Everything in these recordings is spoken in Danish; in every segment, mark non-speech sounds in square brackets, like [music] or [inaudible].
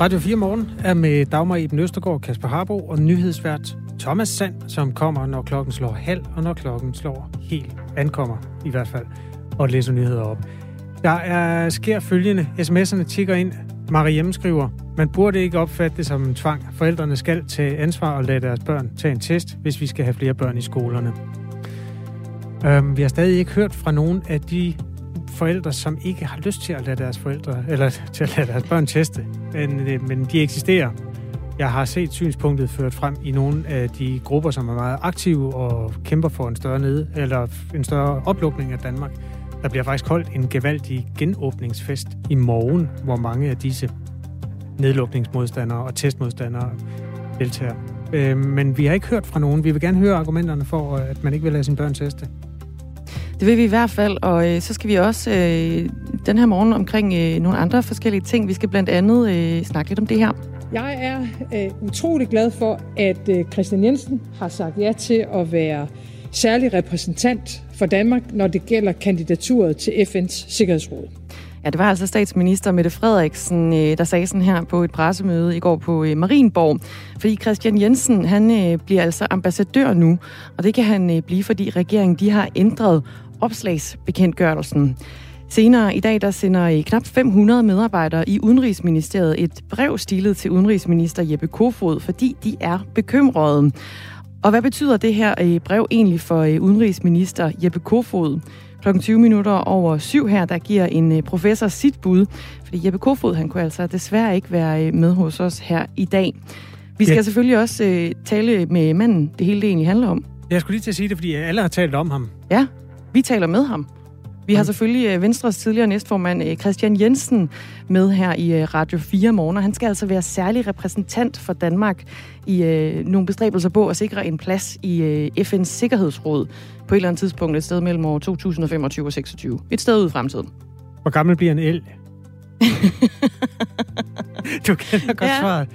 Radio 4 Morgen er med Dagmar Eben Østergaard, Kasper Harbo og nyhedsvært Thomas Sand, som kommer, når klokken slår halv, og når klokken slår helt ankommer, i hvert fald, og læser nyheder op. Der er, sker følgende. SMS'erne tigger ind. Marie skriver, man burde ikke opfatte det som en tvang. Forældrene skal tage ansvar og lade deres børn tage en test, hvis vi skal have flere børn i skolerne. Øhm, vi har stadig ikke hørt fra nogen af de forældre, som ikke har lyst til at lade deres forældre, eller [laughs] til at lade deres børn teste. Men, øh, men de eksisterer. Jeg har set synspunktet ført frem i nogle af de grupper, som er meget aktive og kæmper for en større nede, eller en større oplukning af Danmark. Der bliver faktisk holdt en gevaldig genåbningsfest i morgen, hvor mange af disse nedlukningsmodstandere og testmodstandere deltager. Øh, men vi har ikke hørt fra nogen. Vi vil gerne høre argumenterne for, at man ikke vil lade sine børn teste. Det vil vi i hvert fald, og øh, så skal vi også øh, den her morgen omkring øh, nogle andre forskellige ting. Vi skal blandt andet øh, snakke lidt om det her. Jeg er øh, utrolig glad for, at øh, Christian Jensen har sagt ja til at være særlig repræsentant for Danmark, når det gælder kandidaturet til FN's Sikkerhedsråd. Ja, det var altså statsminister Mette Frederiksen, øh, der sagde sådan her på et pressemøde i går på øh, Marienborg. Fordi Christian Jensen, han øh, bliver altså ambassadør nu, og det kan han blive, fordi regeringen de har ændret opslagsbekendtgørelsen. Senere i dag, der sender knap 500 medarbejdere i Udenrigsministeriet et brev stilet til Udenrigsminister Jeppe Kofod, fordi de er bekymrede. Og hvad betyder det her brev egentlig for Udenrigsminister Jeppe Kofod? Klokken 20 minutter over syv her, der giver en øh, professor sit bud, fordi Jeppe Kofod, han kunne altså desværre ikke være øh, med hos os her i dag. Vi skal ja. selvfølgelig også øh, tale med manden, det hele det egentlig handler om. Jeg skulle lige til at sige det, fordi alle har talt om ham. Ja, vi taler med ham. Vi har selvfølgelig øh, Venstres tidligere næstformand øh, Christian Jensen med her i øh, Radio 4 morgen, og han skal altså være særlig repræsentant for Danmark i øh, nogle bestræbelser på at sikre en plads i øh, FN's Sikkerhedsråd på et eller andet tidspunkt, et sted mellem år 2025 og 26. Et sted ud i fremtiden. Hvor gammel bliver en el? [laughs] du kender godt ja. svaret.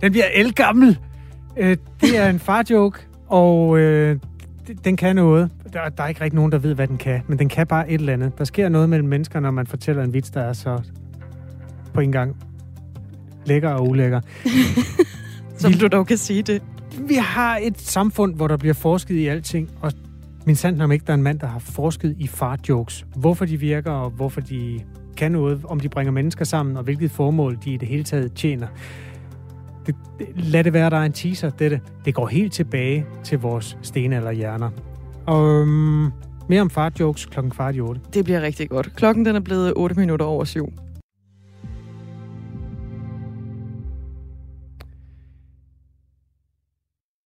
Den bliver el-gammel. det er en far-joke, og den kan noget der, der er ikke rigtig nogen, der ved, hvad den kan, men den kan bare et eller andet. Der sker noget mellem mennesker, når man fortæller en vits, der er så på en gang lækker og ulækker. [laughs] Som vi, du dog kan sige det. Vi har et samfund, hvor der bliver forsket i alting, og min sandt om ikke, der er en mand, der har forsket i fart-jokes. Hvorfor de virker, og hvorfor de kan noget, om de bringer mennesker sammen, og hvilket formål de i det hele taget tjener. Det, det, lad det være, der er en teaser, dette. Det går helt tilbage til vores stenalderhjerner. Og um, mere om fart-jokes klokken kvart i 8. Det bliver rigtig godt. Klokken den er blevet 8 minutter over 7.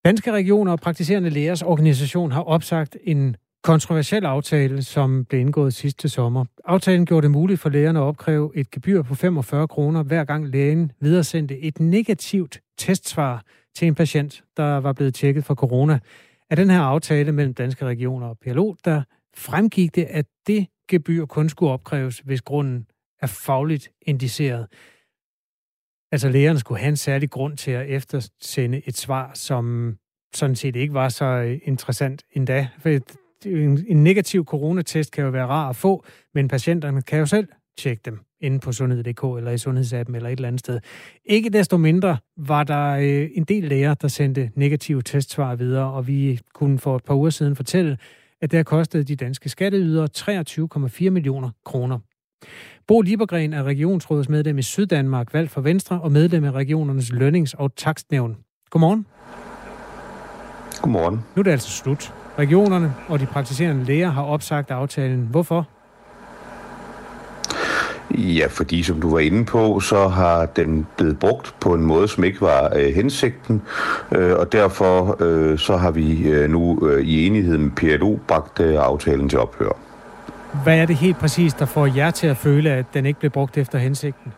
Danske regioner og praktiserende lægers organisation har opsagt en kontroversiel aftale, som blev indgået sidste sommer. Aftalen gjorde det muligt for lægerne at opkræve et gebyr på 45 kroner, hver gang lægen videresendte et negativt testsvar til en patient, der var blevet tjekket for corona af den her aftale mellem danske regioner og PLO, der fremgik det, at det gebyr kun skulle opkræves, hvis grunden er fagligt indiceret. Altså lægerne skulle have en særlig grund til at eftersende et svar, som sådan set ikke var så interessant endda. For en negativ coronatest kan jo være rar at få, men patienterne kan jo selv tjekke dem inde på sundhed.dk eller i sundhedsappen eller et eller andet sted. Ikke desto mindre var der øh, en del læger, der sendte negative testsvar videre, og vi kunne for et par uger siden fortælle, at det har kostet de danske skatteydere 23,4 millioner kroner. Bo Liebergren er regionsrådsmedlem i Syddanmark, valgt for Venstre og medlem af regionernes lønnings- og takstnævn. Godmorgen. Godmorgen. Nu er det altså slut. Regionerne og de praktiserende læger har opsagt aftalen. Hvorfor? Ja, fordi som du var inde på, så har den blevet brugt på en måde, som ikke var øh, hensigten, øh, og derfor øh, så har vi øh, nu øh, i enighed med PLO bragt øh, aftalen til ophør. Hvad er det helt præcis, der får jer til at føle, at den ikke blev brugt efter hensigten?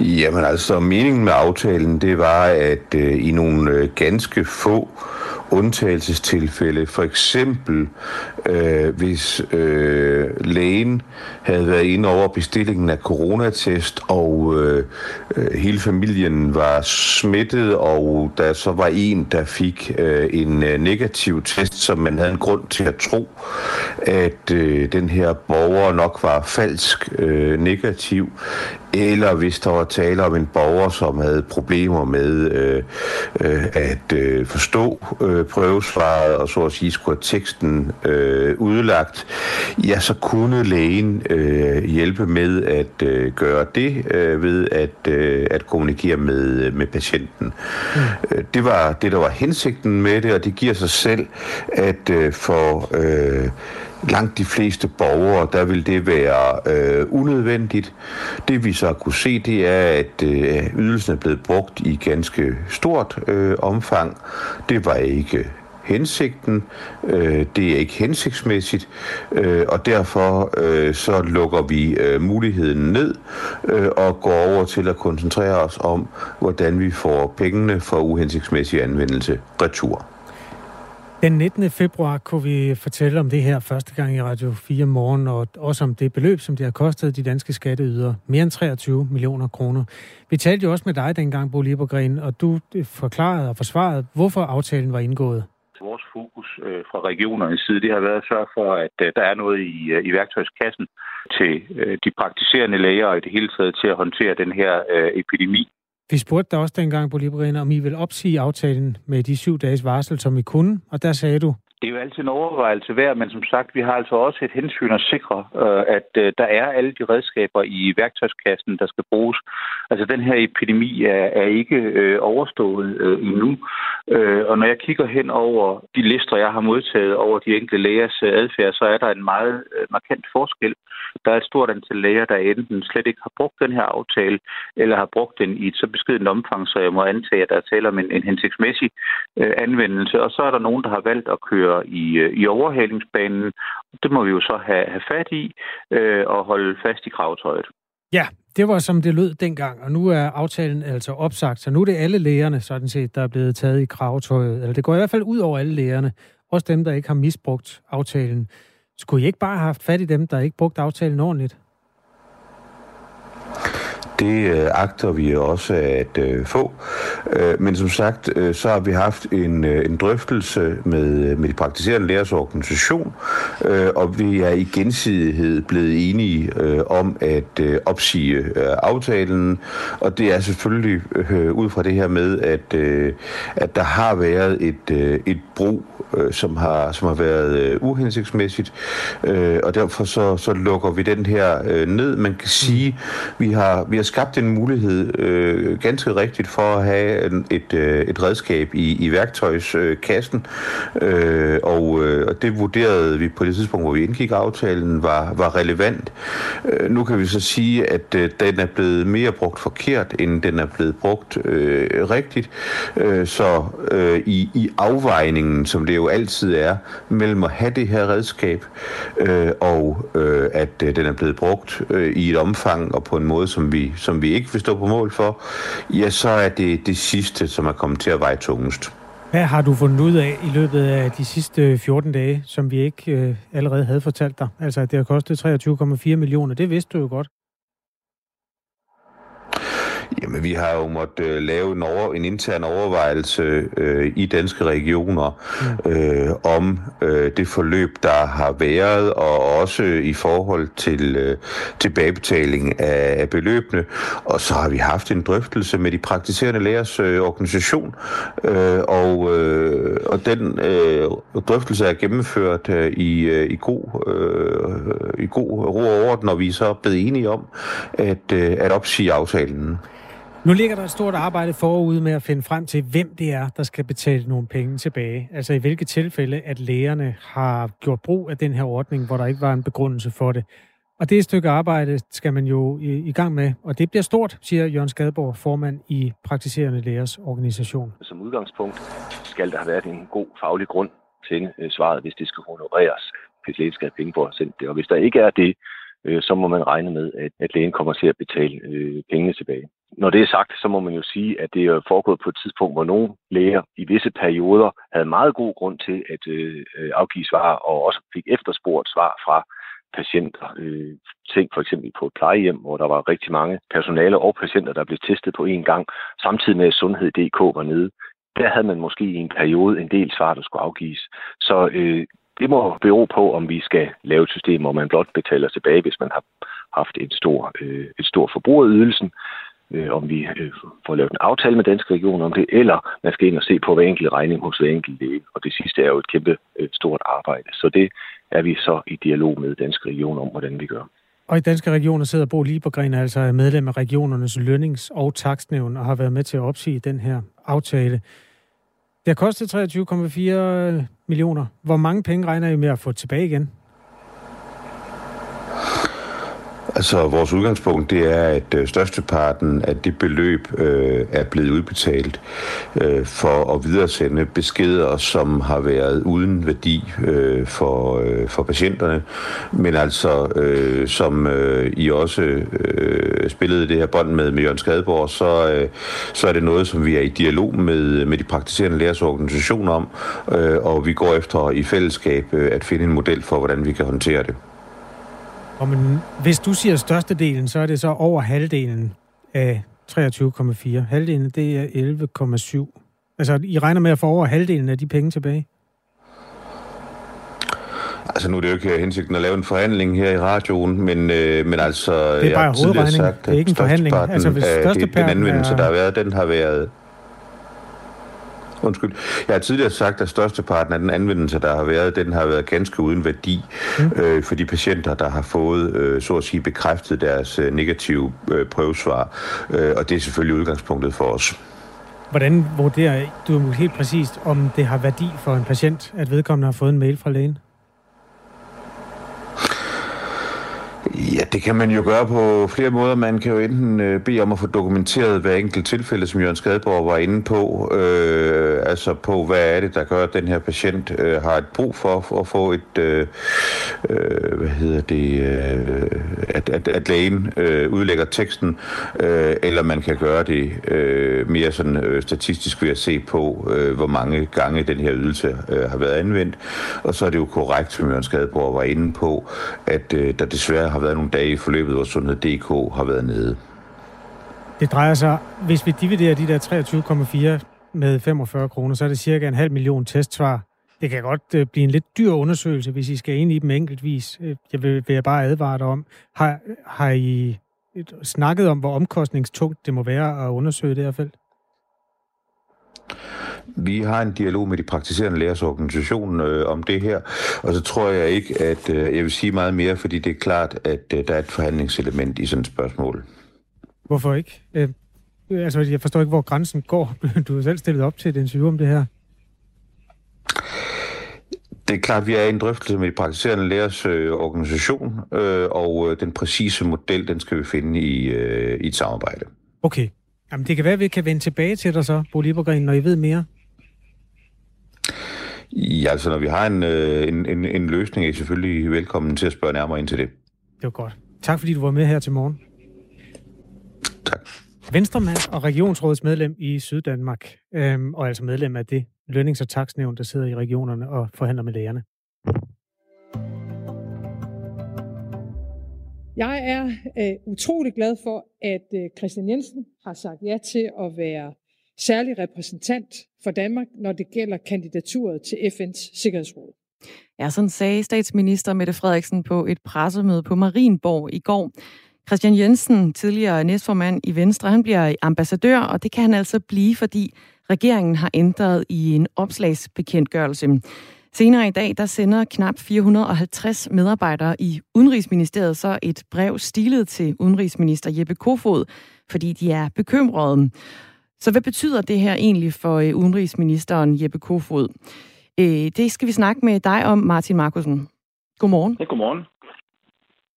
Jamen altså, meningen med aftalen, det var, at øh, i nogle øh, ganske få undtagelsestilfælde. For eksempel, øh, hvis øh, lægen havde været inde over bestillingen af coronatest, og øh, øh, hele familien var smittet, og der så var en, der fik øh, en øh, negativ test, som man havde en grund til at tro, at øh, den her borger nok var falsk øh, negativ, eller hvis der var tale om en borger, som havde problemer med øh, øh, at øh, forstå øh, prøvesvaret, og så at sige skulle teksten øh, udlagt, ja, så kunne lægen øh, hjælpe med at øh, gøre det øh, ved at, øh, at kommunikere med, med patienten. Mm. Øh, det var det, der var hensigten med det, og det giver sig selv, at øh, for øh, langt de fleste borgere, der vil det være øh, unødvendigt. Det vi så kunne se, det er, at øh, ydelsen er blevet brugt i ganske stort øh, omfang. Det var ikke hensigten. Øh, det er ikke hensigtsmæssigt, øh, og derfor øh, så lukker vi øh, muligheden ned øh, og går over til at koncentrere os om, hvordan vi får pengene for uhensigtsmæssig anvendelse retur. Den 19. februar kunne vi fortælle om det her første gang i Radio 4 morgen, og også om det beløb, som det har kostet de danske skatteydere. Mere end 23 millioner kroner. Vi talte jo også med dig dengang, Bo Liebergren, og du øh, forklarede og forsvarede, hvorfor aftalen var indgået. Vores fokus øh, fra regionernes side, det har været at sørge for, at øh, der er noget i, øh, i værktøjskassen til øh, de praktiserende læger og i det hele taget til at håndtere den her øh, epidemi. Vi spurgte dig også dengang, Liberina om I vil opsige aftalen med de syv dages varsel, som I kunne, og der sagde du, det er jo altid en overvejelse værd, men som sagt, vi har altså også et hensyn at sikre, øh, at øh, der er alle de redskaber i værktøjskassen, der skal bruges. Altså, den her epidemi er, er ikke øh, overstået endnu. Øh, og når jeg kigger hen over de lister, jeg har modtaget over de enkelte lægers øh, adfærd, så er der en meget øh, markant forskel. Der er et stort antal læger, der enten slet ikke har brugt den her aftale, eller har brugt den i et så beskedent omfang, så jeg må antage, at der er tale om en, en hensigtsmæssig øh, anvendelse. Og så er der nogen, der har valgt at køre i, øh, i overhalingsbanen. Det må vi jo så have, have fat i øh, og holde fast i kravtøjet. Ja, det var som det lød dengang, og nu er aftalen altså opsagt, så nu er det alle lægerne, sådan set, der er blevet taget i kravtøjet. Eller det går i hvert fald ud over alle lægerne, også dem, der ikke har misbrugt aftalen. Skulle I ikke bare have haft fat i dem, der ikke brugte aftalen ordentligt? Det øh, agter vi også at øh, få. Øh, men som sagt, øh, så har vi haft en, øh, en drøftelse med, øh, med de praktiserende lærers organisation, øh, og vi er i gensidighed blevet enige øh, om at øh, opsige øh, aftalen. Og det er selvfølgelig øh, ud fra det her med, at, øh, at der har været et, øh, et brug, øh, som, har, som har været øh, uhensigtsmæssigt, øh, og derfor så, så lukker vi den her øh, ned. Man kan sige, vi har, vi har skabt en mulighed, øh, ganske rigtigt, for at have en, et, øh, et redskab i, i værktøjskassen. Øh, og, øh, og det vurderede vi på det tidspunkt, hvor vi indgik aftalen, var, var relevant. Øh, nu kan vi så sige, at øh, den er blevet mere brugt forkert, end den er blevet brugt øh, rigtigt. Øh, så øh, i, i afvejningen, som det jo altid er, mellem at have det her redskab, øh, og øh, at øh, den er blevet brugt øh, i et omfang og på en måde, som vi, som vi ikke vil stå på mål for, ja, så er det det sidste, som er kommet til at veje tungest. Hvad har du fundet ud af i løbet af de sidste 14 dage, som vi ikke øh, allerede havde fortalt dig? Altså, at det har kostet 23,4 millioner. Det vidste du jo godt. Jamen, vi har jo måttet øh, lave en, over, en intern overvejelse øh, i danske regioner mm. øh, om øh, det forløb, der har været, og også i forhold til øh, tilbagebetaling af, af beløbene. Og så har vi haft en drøftelse med de praktiserende lægers øh, organisation, øh, og, øh, og den øh, drøftelse er gennemført øh, i, øh, i, god, øh, i god ro og orden, og vi er så blevet enige om at, øh, at opsige aftalen. Nu ligger der et stort arbejde forude med at finde frem til, hvem det er, der skal betale nogle penge tilbage. Altså i hvilke tilfælde, at lægerne har gjort brug af den her ordning, hvor der ikke var en begrundelse for det. Og det stykke arbejde skal man jo i, i gang med, og det bliver stort, siger Jørgen Skadborg, formand i Praktiserende Lægers Organisation. Som udgangspunkt skal der have været en god faglig grund til øh, svaret, hvis det skal honoreres, hvis lægen skal have penge for at sende det. Og hvis der ikke er det, øh, så må man regne med, at, at lægen kommer til at betale øh, pengene tilbage når det er sagt, så må man jo sige, at det er foregået på et tidspunkt, hvor nogle læger i visse perioder havde meget god grund til at øh, afgive svar, og også fik efterspurgt svar fra patienter. Øh, tænk for eksempel på et plejehjem, hvor der var rigtig mange personale og patienter, der blev testet på én gang, samtidig med at Sundhed.dk var nede. Der havde man måske i en periode en del svar, der skulle afgives. Så øh, det må bero på, om vi skal lave et system, hvor man blot betaler tilbage, hvis man har haft et stor, øh, et stort forbrug af ydelsen, øh, om vi øh, får lavet en aftale med danske regioner om det, eller man skal ind og se på hver enkelt regning hos hver enkelt læge. Og det sidste er jo et kæmpe øh, stort arbejde. Så det er vi så i dialog med danske regioner om, hvordan vi gør. Og i danske regioner sidder Bo Liebergren, altså er medlem af regionernes lønnings- og takstnævn, og har været med til at opsige den her aftale. Det har kostet 23,4 millioner. Hvor mange penge regner I med at få tilbage igen? Altså, vores udgangspunkt det er, at øh, størsteparten af det beløb øh, er blevet udbetalt øh, for at videresende beskeder, som har været uden værdi øh, for, øh, for patienterne. Men altså, øh, som øh, I også øh, spillede det her bånd med, med Jørgen Skadeborg, så, øh, så er det noget, som vi er i dialog med, med de praktiserende lægers organisation om, øh, og vi går efter i fællesskab øh, at finde en model for, hvordan vi kan håndtere det. Og men, hvis du siger størstedelen, så er det så over halvdelen af 23,4. Halvdelen, det er 11,7. Altså, I regner med at få over halvdelen af de penge tilbage? Altså nu er det jo ikke hensigten at lave en forhandling her i radioen, men, øh, men altså... Det er bare hovedregning, sagt, det er ikke en forhandling. Altså hvis størsteparten den anvendelse, er... der har været, den har været Undskyld. Jeg har tidligere sagt, at størsteparten af den anvendelse, der har været, den har været ganske uden værdi mm. øh, for de patienter, der har fået, øh, så at sige, bekræftet deres øh, negative øh, prøvesvar. Øh, og det er selvfølgelig udgangspunktet for os. Hvordan vurderer du helt præcist, om det har værdi for en patient, at vedkommende har fået en mail fra lægen? Ja, det kan man jo gøre på flere måder. Man kan jo enten øh, bede om at få dokumenteret hver enkelt tilfælde, som Jørgen Skadborg var inde på. Øh, altså på, hvad er det, der gør, at den her patient øh, har et brug for, for at få et, øh, øh, hvad hedder det, øh, at, at, at lægen øh, udlægger teksten, øh, eller man kan gøre det øh, mere sådan øh, statistisk ved at se på, øh, hvor mange gange den her ydelse øh, har været anvendt. Og så er det jo korrekt, som Jørgen Skadborg var inde på, at øh, der desværre har været nogle dage i forløbet, hvor Sundhed.dk har været nede. Det drejer sig, hvis vi dividerer de der 23,4 med 45 kroner, så er det cirka en halv million testsvar. Det kan godt øh, blive en lidt dyr undersøgelse, hvis I skal ind i dem enkeltvis. Øh, jeg vil, vil jeg bare advare dig om. Har, har I snakket om, hvor omkostningstungt det må være at undersøge det her felt? Vi har en dialog med de praktiserende lægers organisation øh, om det her, og så tror jeg ikke, at øh, jeg vil sige meget mere, fordi det er klart, at øh, der er et forhandlingselement i sådan et spørgsmål. Hvorfor ikke? Øh, altså, jeg forstår ikke, hvor grænsen går. [laughs] Du har selv stillet op til et interview om det her. Det er klart, at vi er i en drøftelse med de praktiserende lægers øh, organisation, øh, og øh, den præcise model, den skal vi finde i, øh, i et samarbejde. Okay. Jamen, det kan være, at vi kan vende tilbage til dig så, Bo Liebergren, når I ved mere. Ja, altså når vi har en, øh, en, en, en løsning, er I selvfølgelig velkommen til at spørge nærmere ind til det. Det var godt. Tak fordi du var med her til morgen. Tak. Venstremand og regionsrådsmedlem i Syddanmark, øhm, og altså medlem af det lønnings- og taksnævn, der sidder i regionerne og forhandler med lægerne. Jeg er øh, utrolig glad for, at øh, Christian Jensen har sagt ja til at være særlig repræsentant for Danmark, når det gælder kandidaturet til FN's Sikkerhedsråd. Ja, sådan sagde statsminister Mette Frederiksen på et pressemøde på Marienborg i går. Christian Jensen, tidligere næstformand i Venstre, han bliver ambassadør, og det kan han altså blive, fordi regeringen har ændret i en opslagsbekendtgørelse. Senere i dag, der sender knap 450 medarbejdere i Udenrigsministeriet så et brev stilet til udenrigsminister Jeppe Kofod, fordi de er bekymrede. Så hvad betyder det her egentlig for øh, udenrigsministeren Jeppe Kofod? Øh, det skal vi snakke med dig om, Martin Markusen. Godmorgen. Ja, godmorgen.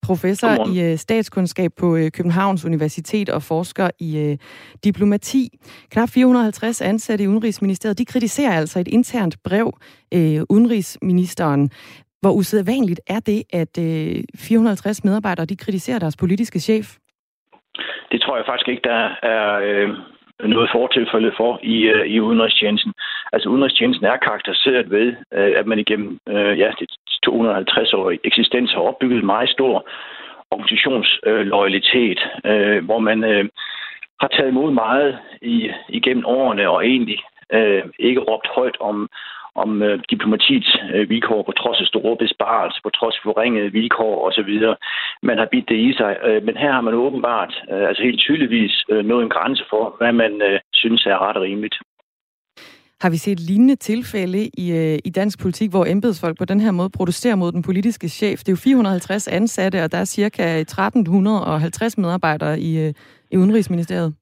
Professor godmorgen. i øh, statskundskab på Københavns Universitet og forsker i diplomati. Knap 450 ansatte i Udenrigsministeriet, de kritiserer altså et internt brev, udenrigsministeren. Hvor usædvanligt er det, at 450 medarbejdere de kritiserer deres politiske chef? det tror jeg faktisk ikke, der er øh, noget fortilfælde for i, øh, i udenrigstjenesten. Altså udenrigstjenesten er karakteriseret ved, øh, at man igennem øh, ja, det 250-årig eksistens har opbygget en meget stor organisationsloyalitet, øh, hvor man øh, har taget imod meget i, igennem årene og egentlig øh, ikke råbt højt om, om øh, diplomatiets øh, vilkår på trods af store besparelser, på trods af forringede vilkår osv. Man har bidt det i sig, øh, men her har man åbenbart, øh, altså helt tydeligvis, øh, nået en grænse for, hvad man øh, synes er ret og rimeligt. Har vi set lignende tilfælde i, øh, i dansk politik, hvor embedsfolk på den her måde protesterer mod den politiske chef? Det er jo 450 ansatte, og der er cirka 1350 medarbejdere i, øh, i Udenrigsministeriet.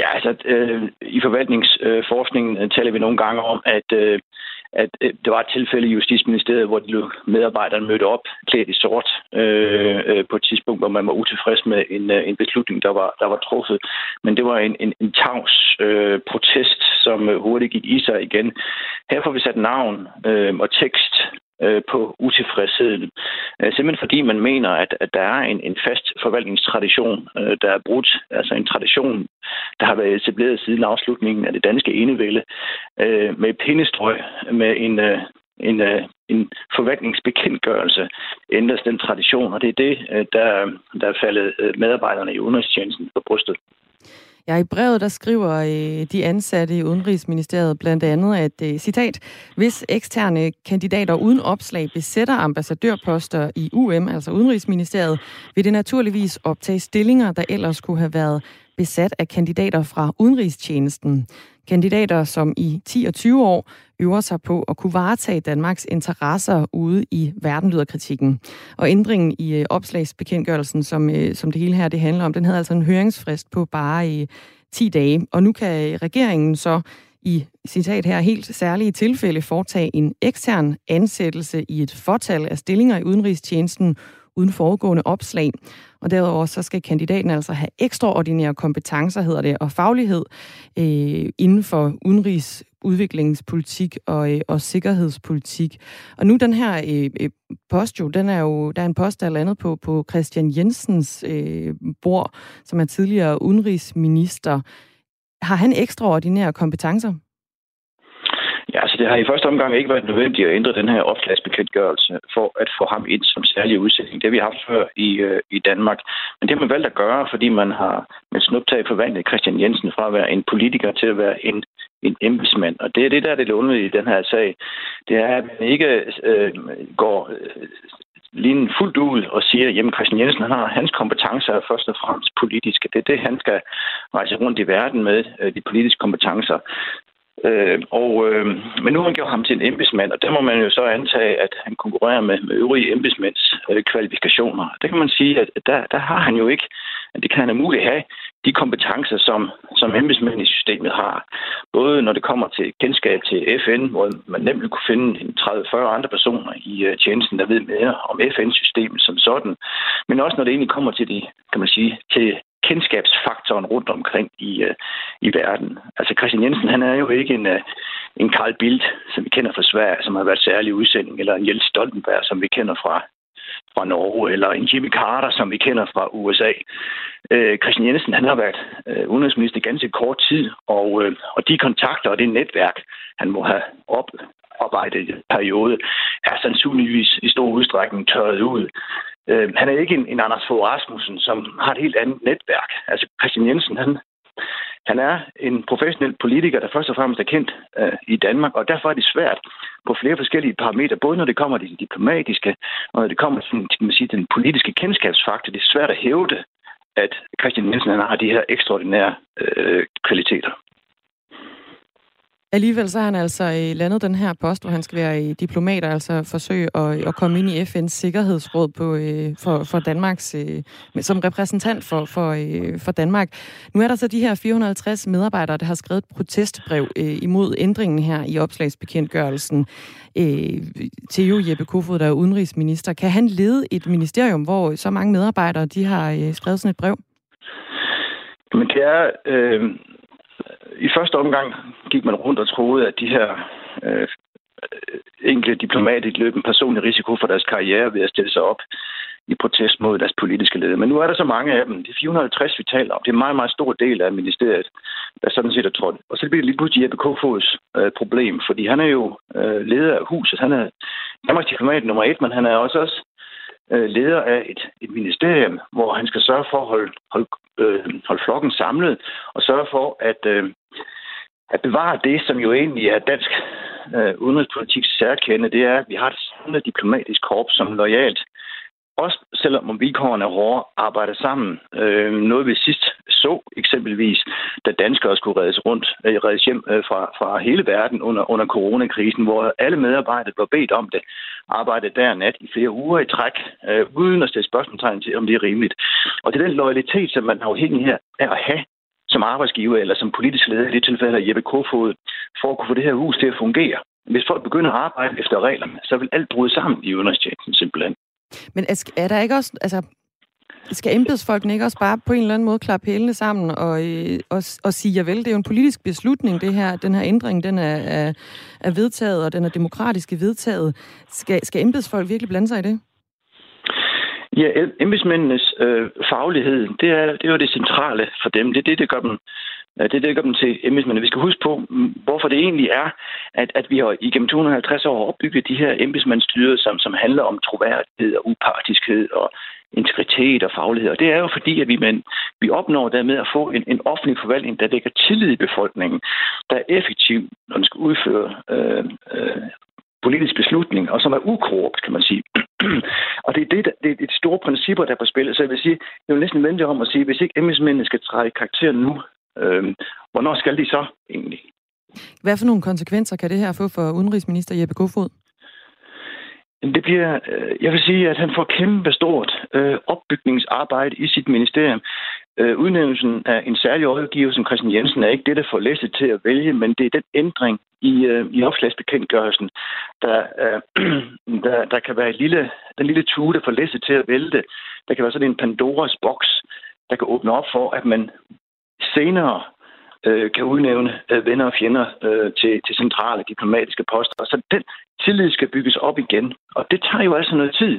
Ja, altså øh, i forvaltningsforskningen øh, taler vi nogle gange om, at, øh, at øh, det var et tilfælde i Justitsministeriet, hvor de medarbejderne mødte op klædt i sort øh, øh, på et tidspunkt, hvor man var utilfreds med en, øh, en beslutning, der var, der var truffet. Men det var en, en, en tavs øh, protest, som hurtigt gik i sig igen. Her får vi sat navn øh, og tekst øh, på utilfredsheden. Øh, simpelthen fordi man mener, at, at der er en, en fast forvaltningstradition, øh, der er brudt. Altså en tradition, der har været etableret siden afslutningen af det danske enevælde, øh, med pindestrøg, med en, øh, en, øh, en forvaltningsbekendtgørelse ændres den tradition, og det er det, øh, der, der er faldet øh, medarbejderne i udenrigstjenesten på brystet. Ja, i brevet der skriver øh, de ansatte i Udenrigsministeriet blandt andet, at øh, citat, hvis eksterne kandidater uden opslag besætter ambassadørposter i UM, altså Udenrigsministeriet, vil det naturligvis optage stillinger, der ellers kunne have været besat af kandidater fra udenrigstjenesten. Kandidater, som i 10 og 20 år øver sig på at kunne varetage Danmarks interesser ude i verden, lyder kritikken. Og ændringen i øh, opslagsbekendtgørelsen, som, øh, som det hele her det handler om, den havde altså en høringsfrist på bare øh, i 10 dage. Og nu kan regeringen så i citat her helt særlige tilfælde foretage en ekstern ansættelse i et fortal af stillinger i udenrigstjenesten uden foregående opslag. Og derudover så skal kandidaten altså have ekstraordinære kompetencer, hedder det, og faglighed øh, inden for udenrigs udviklingspolitik og, øh, og sikkerhedspolitik. Og nu den her øh, øh post jo, den er jo, der er en post, der er landet på, på Christian Jensens øh, bord, som er tidligere udenrigsminister. Har han ekstraordinære kompetencer? Ja, altså det har i første omgang ikke været nødvendigt at ændre den her opslagsbekendtgørelse for at få ham ind som særlig udsætning. Det har vi haft før i, øh, i Danmark. Men det har man valgt at gøre, fordi man har med snuptag forvandlet Christian Jensen fra at være en politiker til at være en, en embedsmand. Og det er det, der er det lunde i den her sag. Det er, at man ikke øh, går øh, lige fuldt ud og siger, at Christian Jensen han har hans kompetencer er først og fremmest politiske. Det er det, han skal rejse rundt i verden med, øh, de politiske kompetencer. Øh, og, øh, men nu har man gjort ham til en embedsmand, og der må man jo så antage, at han konkurrerer med, med øvrige embedsmænds øh, kvalifikationer. Det kan man sige, at der, der har han jo ikke, at det kan han muligt have, de kompetencer, som, som embedsmænd i systemet har. Både når det kommer til kendskab til FN, hvor man nemt kunne finde 30-40 andre personer i uh, tjenesten, der ved mere om FN-systemet som sådan, men også når det egentlig kommer til de, kan man sige, til kendskabsfaktoren rundt omkring i, øh, i verden. Altså Christian Jensen, han er jo ikke en, øh, en Karl Bildt, som vi kender fra Sverige, som har været særlig udsending, eller en Jens Stoltenberg, som vi kender fra, fra Norge, eller en Jimmy Carter, som vi kender fra USA. Øh, Christian Jensen, han har været øh, udenrigsminister ganske kort tid, og, øh, og de kontakter og det netværk, han må have op, arbejdet i periode, er sandsynligvis i stor udstrækning tørret ud. Øh, han er ikke en, en Anders Fogh Rasmussen, som har et helt andet netværk. Altså Christian Jensen, han, han er en professionel politiker, der først og fremmest er kendt øh, i Danmark, og derfor er det svært på flere forskellige parametre, både når det kommer til det diplomatiske, og når det kommer til, til man sige, den politiske kendskabsfaktor. Det er svært at hævde, at Christian Jensen han har de her ekstraordinære øh, kvaliteter. Alligevel så har han altså øh, landet den her post, hvor han skal være øh, diplomat og altså forsøge at, øh, at komme ind i FN's Sikkerhedsråd på, for, for Danmarks, som repræsentant for, for, for Danmark. Nu er der så de her 450 medarbejdere, der har skrevet et protestbrev imod ændringen her i opslagsbekendtgørelsen til jo Jeppe Kofod, der er udenrigsminister. Kan han lede et ministerium, hvor så mange medarbejdere de har skrevet sådan et brev? Men det er... Øh i første omgang gik man rundt og troede, at de her øh, enkelte diplomater løb en personlig risiko for deres karriere ved at stille sig op i protest mod deres politiske ledere. Men nu er der så mange af dem. Det er 450, vi taler om. Det er en meget, meget stor del af ministeriet, der sådan set er trådt. Og så bliver det lige pludselig Jeppe Kofods øh, problem, fordi han er jo øh, leder af huset. Han er Danmarks diplomat nummer et, men han er også, også øh, leder af et, et ministerium, hvor han skal sørge for at holde, holde, øh, holde flokken samlet og sørge for, at, øh, at bevare det, som jo egentlig er dansk øh, udenrigspolitik særkende, det er, at vi har et samlet diplomatisk korps, som lojalt også selvom vilkårene er hårde, arbejder sammen. Øh, noget vi sidst så eksempelvis, da danskere skulle reddes rundt, øh, reddes hjem øh, fra, fra hele verden under, under coronakrisen, hvor alle medarbejdere blev bedt om det, arbejdede der nat i flere uger i træk, øh, uden at stille spørgsmålstegn til, om det er rimeligt. Og det er den loyalitet, som man er afhængig her af at have som arbejdsgiver eller som politisk leder, i det tilfælde af Jeppe Kofod, for at kunne få det her hus til at fungere. Hvis folk begynder at arbejde efter reglerne, så vil alt bryde sammen i udenrigstjenesten simpelthen. Men er der ikke også, altså, skal embedsfolkene ikke også bare på en eller anden måde klappe hælene sammen og, øh, og, og sige, ja vel, det er jo en politisk beslutning, det her, den her ændring, den er, er, er vedtaget, og den er demokratisk vedtaget. Skal, skal embedsfolk virkelig blande sig i det? Ja, embedsmændenes øh, faglighed, det er, det er jo det centrale for dem. Det er det, øh, der gør dem det dækker dem til embedsmændene. Vi skal huske på, hvorfor det egentlig er, at, at vi har igennem 250 år opbygget de her embedsmandsstyre, som, som handler om troværdighed og upartiskhed og integritet og faglighed. Og det er jo fordi, at vi, men, vi opnår dermed at få en, en offentlig forvaltning, der vækker tillid i befolkningen, der er effektiv, når den skal udføre øh, øh, politisk beslutning, og som er ukorrupt, kan man sige. [clears throat] og det er, det, det er de store principper, der er på spil. Så jeg vil sige, jeg vil næsten vente om at sige, hvis ikke embedsmændene skal træde karakter nu, Øh, hvornår skal de så egentlig? Hvad for nogle konsekvenser kan det her få for udenrigsminister Jeppe Kofod? Det bliver, øh, jeg vil sige, at han får kæmpe stort øh, opbygningsarbejde i sit ministerium. Øh, udnævnelsen af en særlig rådgiver som Christian Jensen er ikke det, der får læsset til at vælge, men det er den ændring i, øh, i opslagsbekendtgørelsen, der, øh, [clears throat] der, der kan være et lille, den lille tue, der får læsset til at vælte. Der kan være sådan en Pandoras boks, der kan åbne op for, at man senere øh, kan udnævne øh, venner og fjender øh, til, til centrale diplomatiske poster. Så den tillid skal bygges op igen. Og det tager jo altså noget tid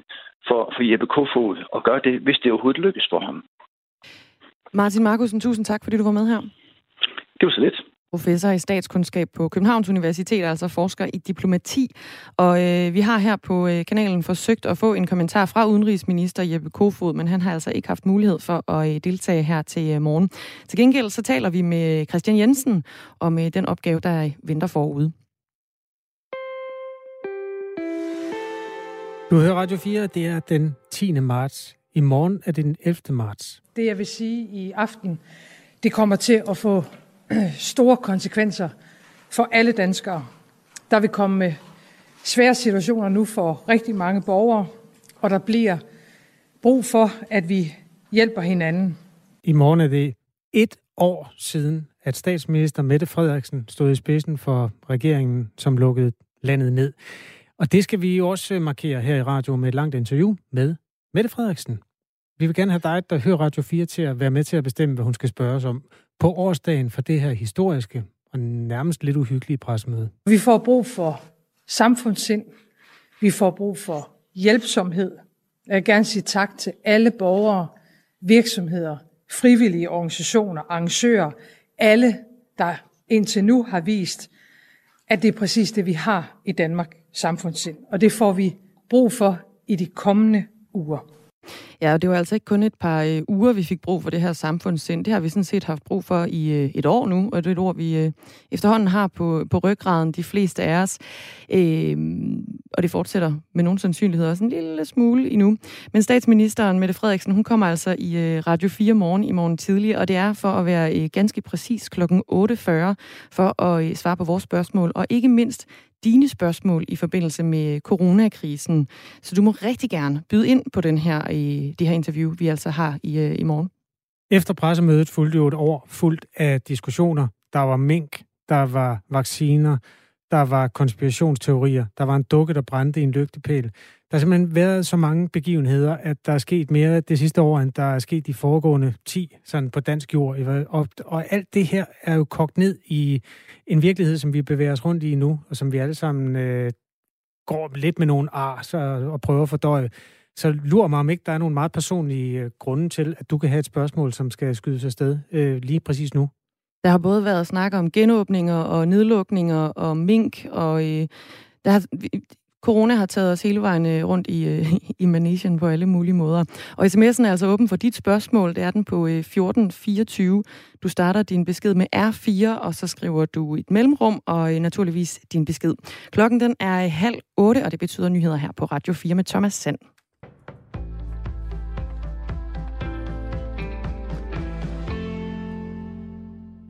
for, for Jeppe Kofod at gøre det, hvis det overhovedet lykkes for ham. Martin Markusen, tusind tak, fordi du var med her. Det var så lidt professor i statskundskab på Københavns Universitet, altså forsker i diplomati. Og øh, vi har her på øh, kanalen forsøgt at få en kommentar fra udenrigsminister Jeppe Kofod, men han har altså ikke haft mulighed for at øh, deltage her til øh, morgen. Til gengæld så taler vi med Christian Jensen om øh, den opgave, der venter forude. Du hører Radio 4, det er den 10. marts. I morgen er det den 11. marts. Det jeg vil sige i aften, det kommer til at få [clears throat] store konsekvenser for alle danskere. Der vil komme svære situationer nu for rigtig mange borgere, og der bliver brug for, at vi hjælper hinanden. I morgen er det et år siden, at statsminister Mette Frederiksen stod i spidsen for regeringen, som lukkede landet ned. Og det skal vi også øh, markere her i radio med et langt interview med Mette Frederiksen. Vi vil gerne have dig, der hører Radio 4, til at være med til at bestemme, hvad hun skal spørge os om på årsdagen for det her historiske og nærmest lidt uhyggelige pressemøde. Vi får brug for samfundssind. Vi får brug for hjælpsomhed. Jeg vil gerne sige tak til alle borgere, virksomheder, frivillige organisationer, arrangører, alle, der indtil nu har vist, at det er præcis det, vi har i Danmark, samfundssind. Og det får vi brug for i de kommende uger. Ja, og det var altså ikke kun et par øh, uger, vi fik brug for det her samfundssind. Det har vi sådan set haft brug for i øh, et år nu, og det er et ord, vi øh, efterhånden har på, på ryggraden, de fleste af os. Øh, og det fortsætter med nogen sandsynlighed også en lille smule endnu. Men statsministeren, Mette Frederiksen, hun kommer altså i øh, Radio 4 morgen i morgen tidlig, og det er for at være øh, ganske præcis kl. 8.40 for at øh, svare på vores spørgsmål, og ikke mindst dine spørgsmål i forbindelse med coronakrisen. Så du må rigtig gerne byde ind på den her, i det her interview, vi altså har i, øh, i morgen. Efter pressemødet fulgte jo et år fuldt af diskussioner. Der var mink, der var vacciner, der var konspirationsteorier, der var en dukke, der brændte i en lygtepæl. Der har simpelthen været så mange begivenheder, at der er sket mere det sidste år, end der er sket de foregående 10 sådan på dansk jord. Og, og alt det her er jo kogt ned i en virkelighed, som vi bevæger os rundt i nu, og som vi alle sammen øh, går lidt med nogle ar så, og prøver at fordøje. Så lurer mig om ikke, der er nogle meget personlige øh, grunde til, at du kan have et spørgsmål, som skal skydes afsted øh, lige præcis nu. Der har både været snak om genåbninger og nedlukninger og mink, og øh, der har, corona har taget os hele vejen øh, rundt i, øh, [laughs] i manesien på alle mulige måder. Og sms'en er altså åben for dit spørgsmål. Det er den på øh, 1424. Du starter din besked med R4, og så skriver du et mellemrum og naturligvis din besked. Klokken den er halv otte, og det betyder nyheder her på Radio 4 med Thomas Sand.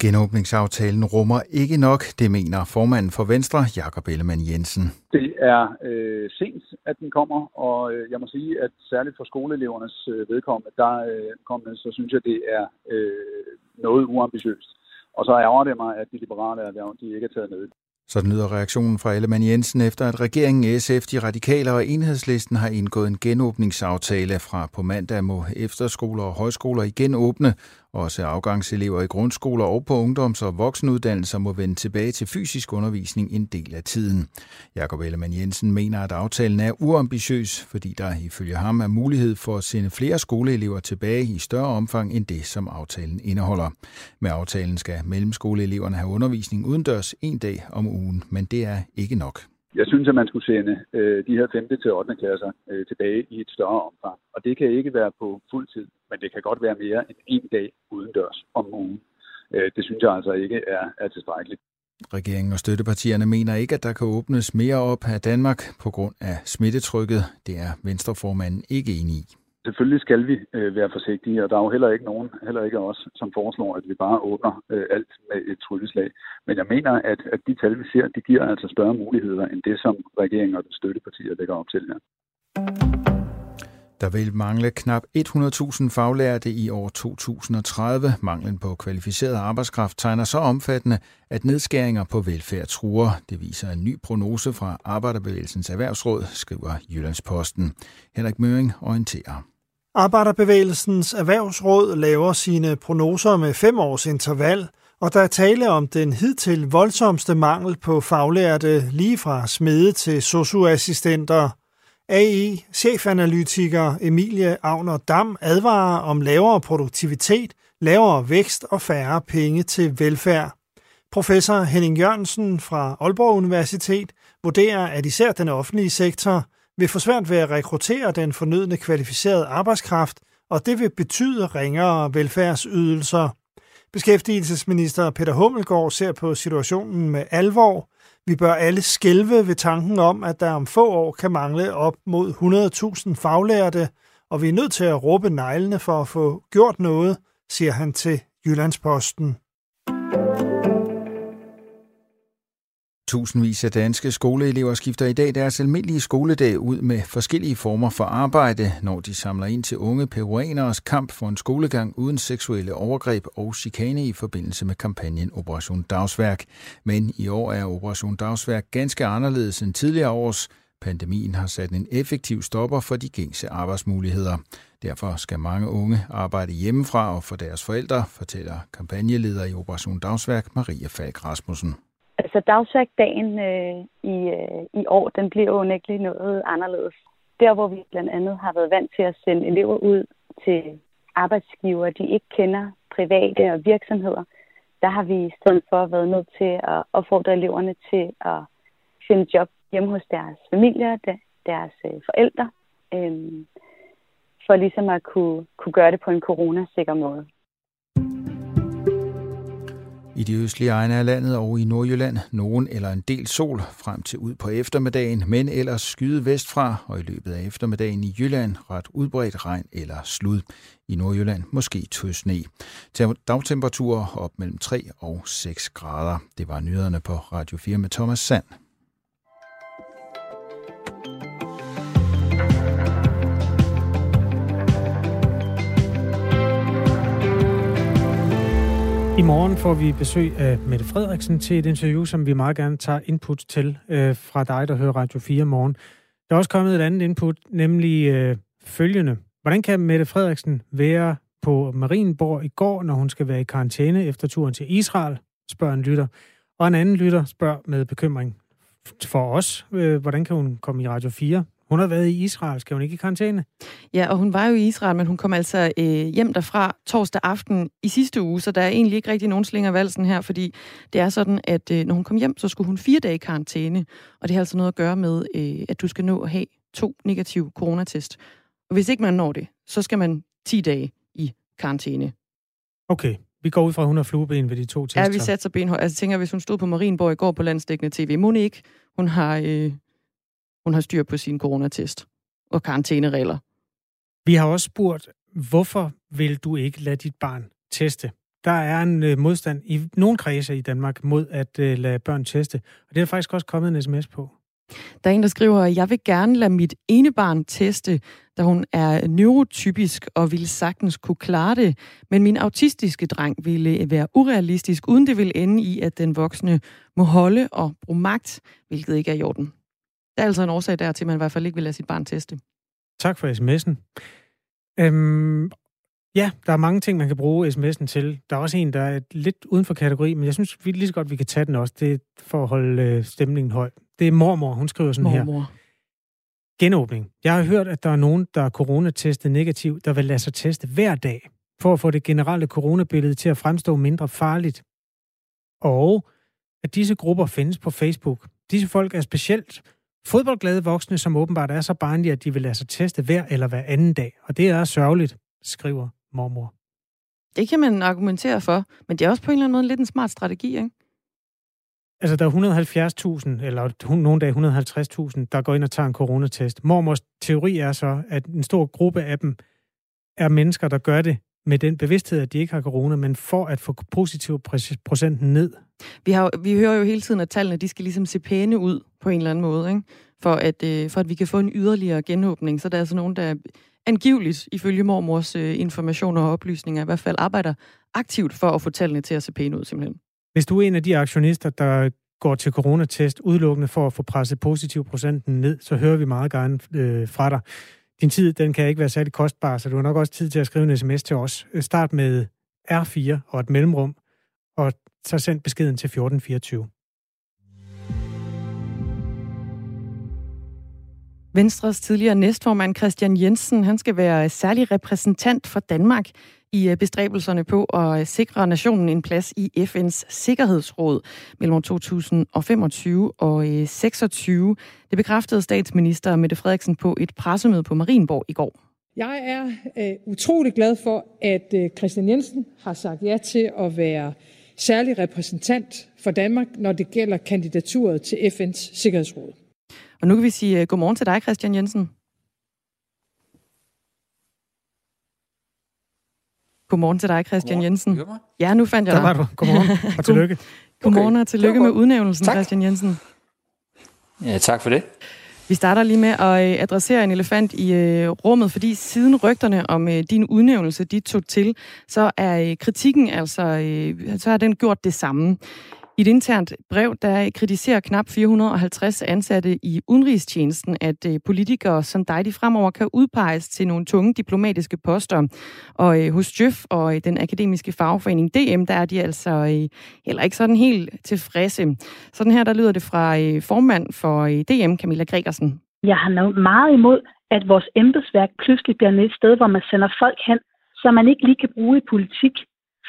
Genåbningsaftalen rummer ikke nok, det mener formanden for Venstre, Jakob Ellemann Jensen. Det er øh, sent, at den kommer, og øh, jeg må sige, at særligt for skoleelevernes øh, vedkommende, der øh, kommende, så synes jeg, det er øh, noget uambitiøst. Og så ærger det mig, at de liberale erhverv, de ikke er taget med. Sådan lyder reaktionen fra Ellemann Jensen efter, at regeringen SF, de radikale og enhedslisten har indgået en genåbningsaftale fra på mandag må efterskoler og højskoler igen åbne, også afgangselever i grundskoler og på ungdoms- og voksenuddannelser må vende tilbage til fysisk undervisning en del af tiden. Jakob Ellemann Jensen mener, at aftalen er uambitiøs, fordi der ifølge ham er mulighed for at sende flere skoleelever tilbage i større omfang end det, som aftalen indeholder. Med aftalen skal mellemskoleeleverne have undervisning udendørs en dag om ugen, men det er ikke nok. Jeg synes, at man skulle sende øh, de her 5. til 8. klasser øh, tilbage i et større omfang. Og det kan ikke være på fuld tid, men det kan godt være mere end en dag udendørs om ugen. Øh, det synes jeg altså ikke er, er tilstrækkeligt. Regeringen og støttepartierne mener ikke, at der kan åbnes mere op af Danmark på grund af smittetrykket. Det er Venstreformanden ikke enig i. Selvfølgelig skal vi øh, være forsigtige, og der er jo heller ikke nogen, heller ikke os, som foreslår, at vi bare åbner øh, alt med et trylleslag. Men jeg mener, at, at de tal, vi ser, de giver altså større muligheder end det, som regeringen og den støttepartier lægger op til her. Der vil mangle knap 100.000 faglærte i år 2030. Manglen på kvalificeret arbejdskraft tegner så omfattende, at nedskæringer på velfærd truer. Det viser en ny prognose fra Arbejderbevægelsens Erhvervsråd, skriver Jyllandsposten. Henrik Møring orienterer. Arbejderbevægelsens Erhvervsråd laver sine prognoser med fem års interval, og der er tale om den hidtil voldsomste mangel på faglærte lige fra smede til socioassistenter. AI-chefanalytiker Emilie Agner Dam advarer om lavere produktivitet, lavere vækst og færre penge til velfærd. Professor Henning Jørgensen fra Aalborg Universitet vurderer, at især den offentlige sektor – vil få svært ved at rekruttere den fornødne kvalificerede arbejdskraft, og det vil betyde ringere velfærdsydelser. Beskæftigelsesminister Peter Hummelgaard ser på situationen med alvor. Vi bør alle skælve ved tanken om, at der om få år kan mangle op mod 100.000 faglærte, og vi er nødt til at råbe neglene for at få gjort noget, siger han til Jyllandsposten. Tusindvis af danske skoleelever skifter i dag deres almindelige skoledag ud med forskellige former for arbejde, når de samler ind til unge peruaneres kamp for en skolegang uden seksuelle overgreb og chikane i forbindelse med kampagnen Operation Dagsværk. Men i år er Operation Dagsværk ganske anderledes end tidligere års. Pandemien har sat en effektiv stopper for de gængse arbejdsmuligheder. Derfor skal mange unge arbejde hjemmefra og for deres forældre, fortæller kampagneleder i Operation Dagsværk Maria Falk Rasmussen. Altså dagsværkdagen øh, i, øh, i år, den bliver jo unægteligt noget anderledes. Der, hvor vi blandt andet har været vant til at sende elever ud til arbejdsgiver, de ikke kender private og virksomheder, der har vi i stedet for været nødt til at opfordre eleverne til at finde job hjemme hos deres familier, deres øh, forældre, øh, for ligesom at kunne, kunne gøre det på en coronasikker måde. I de østlige egne af landet og i Nordjylland nogen eller en del sol frem til ud på eftermiddagen, men ellers skyde vestfra og i løbet af eftermiddagen i Jylland ret udbredt regn eller slud. I Nordjylland måske tøs sne. Dagtemperaturer op mellem 3 og 6 grader. Det var nyhederne på Radio 4 med Thomas Sand. I morgen får vi besøg af Mette Frederiksen til et interview, som vi meget gerne tager input til øh, fra dig, der hører Radio 4 morgen. Der er også kommet et andet input, nemlig øh, følgende. Hvordan kan Mette Frederiksen være på Marienborg i går, når hun skal være i karantæne efter turen til Israel, spørger en lytter. Og en anden lytter spørger med bekymring for os, øh, hvordan kan hun komme i Radio 4 hun har været i Israel. Skal hun ikke i karantæne? Ja, og hun var jo i Israel, men hun kom altså øh, hjem derfra torsdag aften i sidste uge, så der er egentlig ikke rigtig nogen slinger valsen her, fordi det er sådan, at øh, når hun kom hjem, så skulle hun fire dage i karantæne, og det har altså noget at gøre med, øh, at du skal nå at have to negative coronatest. Og hvis ikke man når det, så skal man 10 dage i karantæne. Okay, vi går ud fra, at hun har flueben ved de to tester. Ja, vi satser benhøjt. Altså, jeg tænker, hvis hun stod på Marienborg i går på landsdækkende tv, må ikke, hun har, øh, hun har styr på sin coronatest og karantæneregler. Vi har også spurgt, hvorfor vil du ikke lade dit barn teste? Der er en øh, modstand i nogle kredse i Danmark mod at øh, lade børn teste, og det er faktisk også kommet en sms på. Der er en, der skriver, at jeg vil gerne lade mit ene barn teste, da hun er neurotypisk og ville sagtens kunne klare det, men min autistiske dreng ville være urealistisk, uden det vil ende i, at den voksne må holde og bruge magt, hvilket ikke er i orden. Der er altså en årsag der til, at man i hvert fald ikke vil lade sit barn teste. Tak for sms'en. Øhm, ja, der er mange ting, man kan bruge sms'en til. Der er også en, der er lidt uden for kategori, men jeg synes vi lige så godt, vi kan tage den også. Det er for at holde øh, stemningen høj. Det er mormor, hun skriver sådan mormor. her. Genåbning. Jeg har hørt, at der er nogen, der er coronatestet negativ, der vil lade sig teste hver dag, for at få det generelle coronabillede til at fremstå mindre farligt. Og at disse grupper findes på Facebook. Disse folk er specielt fodboldglade voksne, som åbenbart er så barnlige, at de vil lade sig teste hver eller hver anden dag. Og det er sørgeligt, skriver mormor. Det kan man argumentere for, men det er også på en eller anden måde lidt en smart strategi, ikke? Altså, der er 170.000, eller nogle dage 150.000, der går ind og tager en coronatest. Mormors teori er så, at en stor gruppe af dem er mennesker, der gør det med den bevidsthed, at de ikke har corona, men for at få positiv procenten ned. Vi, har, vi hører jo hele tiden, at tallene de skal ligesom se pæne ud på en eller anden måde, ikke? For, at, øh, for at vi kan få en yderligere genåbning. Så der er altså nogen, der angiveligt, ifølge mormors øh, informationer og oplysninger, i hvert fald arbejder aktivt for at få tallene til at se pæne ud, simpelthen. Hvis du er en af de aktionister, der går til coronatest udelukkende for at få presset positiv procenten ned, så hører vi meget gerne øh, fra dig. Din tid, den kan ikke være særlig kostbar, så du har nok også tid til at skrive en sms til os. Øh, start med R4 og et mellemrum, og så send beskeden til 1424. Venstres tidligere næstformand Christian Jensen, han skal være særlig repræsentant for Danmark i øh, bestræbelserne på at øh, sikre nationen en plads i FN's Sikkerhedsråd mellem 2025 og 26. Øh, det bekræftede statsminister Mette Frederiksen på et pressemøde på Marienborg i går. Jeg er øh, utrolig glad for, at øh, Christian Jensen har sagt ja til at være særlig repræsentant for Danmark, når det gælder kandidaturet til FN's Sikkerhedsråd. Og nu kan vi sige uh, godmorgen til dig, Christian Jensen. Godmorgen til dig, Christian Godmorgen. Jensen. Ja, nu fandt jeg dig. Der var du. Godmorgen og tillykke. [laughs] Godmorgen og tillykke med udnævnelsen, tak. Christian Jensen. Ja, tak for det. Vi starter lige med at øh, adressere en elefant i øh, rummet, fordi siden rygterne om øh, din udnævnelse de tog til, så er øh, kritikken altså, øh, så har den gjort det samme. I et internt brev, der kritiserer knap 450 ansatte i udenrigstjenesten, at øh, politikere som dig, de fremover kan udpeges til nogle tunge diplomatiske poster. Og øh, hos Jøf og øh, den akademiske fagforening DM, der er de altså heller ikke sådan helt tilfredse. Sådan her, der lyder det fra formand for DM, Camilla Gregersen. Jeg har noget meget imod, at vores embedsværk pludselig bliver et sted, hvor man sender folk hen, som man ikke lige kan bruge i politik.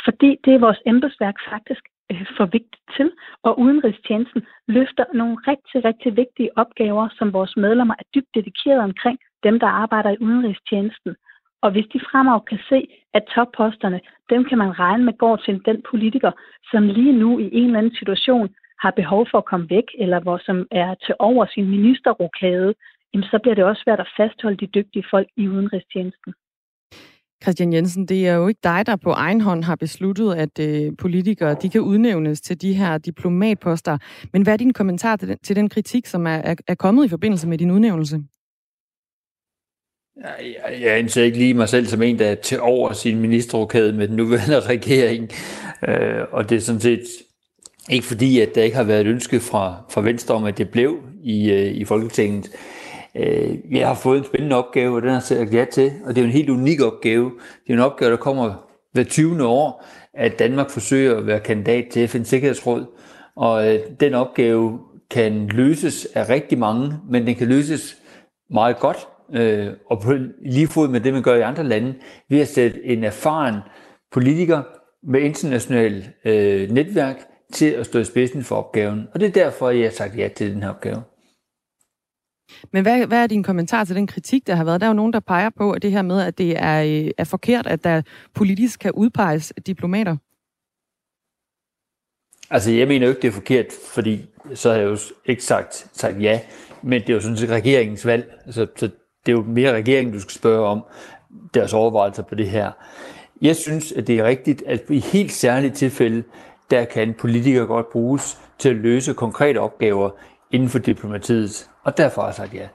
Fordi det er vores embedsværk faktisk Øh, for vigtigt til, og udenrigstjenesten løfter nogle rigtig, rigtig vigtige opgaver, som vores medlemmer er dybt dedikeret omkring, dem der arbejder i udenrigstjenesten. Og hvis de fremover kan se, at topposterne, dem kan man regne med går til den politiker, som lige nu i en eller anden situation har behov for at komme væk, eller hvor som er til over sin ministerrokade, så bliver det også svært at fastholde de dygtige folk i udenrigstjenesten. Christian Jensen, det er jo ikke dig, der på egen hånd har besluttet, at øh, politikere de kan udnævnes til de her diplomatposter. Men hvad er din kommentar til den, til den kritik, som er, er, er kommet i forbindelse med din udnævnelse? Jeg, jeg anser ikke lige mig selv som en, der er til over sin ministerrokade med den nuværende [laughs] regering. Øh, og det er sådan set ikke fordi, at der ikke har været et ønske fra, fra Venstre om, at det blev i, øh, i Folketinget. Øh, jeg har fået en spændende opgave, og den har jeg sagt ja til, og det er jo en helt unik opgave. Det er en opgave, der kommer hver 20. år, at Danmark forsøger at være kandidat til FN's Sikkerhedsråd, og øh, den opgave kan løses af rigtig mange, men den kan løses meget godt, øh, og på lige fod med det, man gør i andre lande, ved at sætte en erfaren politiker med internationalt øh, netværk til at stå i spidsen for opgaven. Og det er derfor, jeg har sagt ja til den her opgave. Men hvad, hvad er din kommentar til den kritik, der har været? Der er jo nogen, der peger på, at det her med, at det er, øh, er forkert, at der politisk kan udpeges diplomater. Altså, jeg mener jo ikke, det er forkert, fordi så har jeg jo ikke sagt, sagt ja, men det er jo sådan set regeringens valg. Så, så det er jo mere regeringen, du skal spørge om deres overvejelser på det her. Jeg synes, at det er rigtigt, at i helt særlige tilfælde, der kan politikere godt bruges til at løse konkrete opgaver inden for diplomatiet. Og derfor har jeg sagt ja.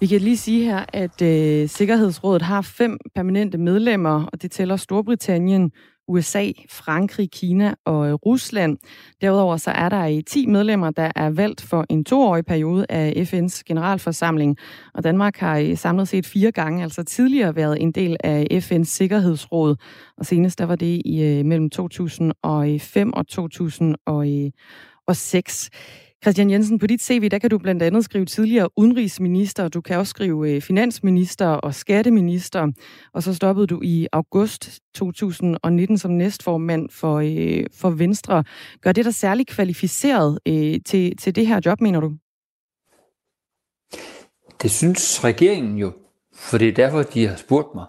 Vi kan lige sige her, at øh, Sikkerhedsrådet har fem permanente medlemmer, og det tæller Storbritannien, USA, Frankrig, Kina og øh, Rusland. Derudover så er der øh, i 10 medlemmer, der er valgt for en toårig periode af FN's generalforsamling. Og Danmark har øh, samlet set fire gange, altså tidligere været en del af FN's Sikkerhedsråd. Og senest der var det i øh, mellem 2005 og 2006. Christian Jensen, på dit CV, der kan du blandt andet skrive tidligere udenrigsminister, du kan også skrive øh, finansminister og skatteminister, og så stoppede du i august 2019 som næstformand for, øh, for Venstre. Gør det dig særlig kvalificeret øh, til, til det her job, mener du? Det synes regeringen jo, for det er derfor, de har spurgt mig.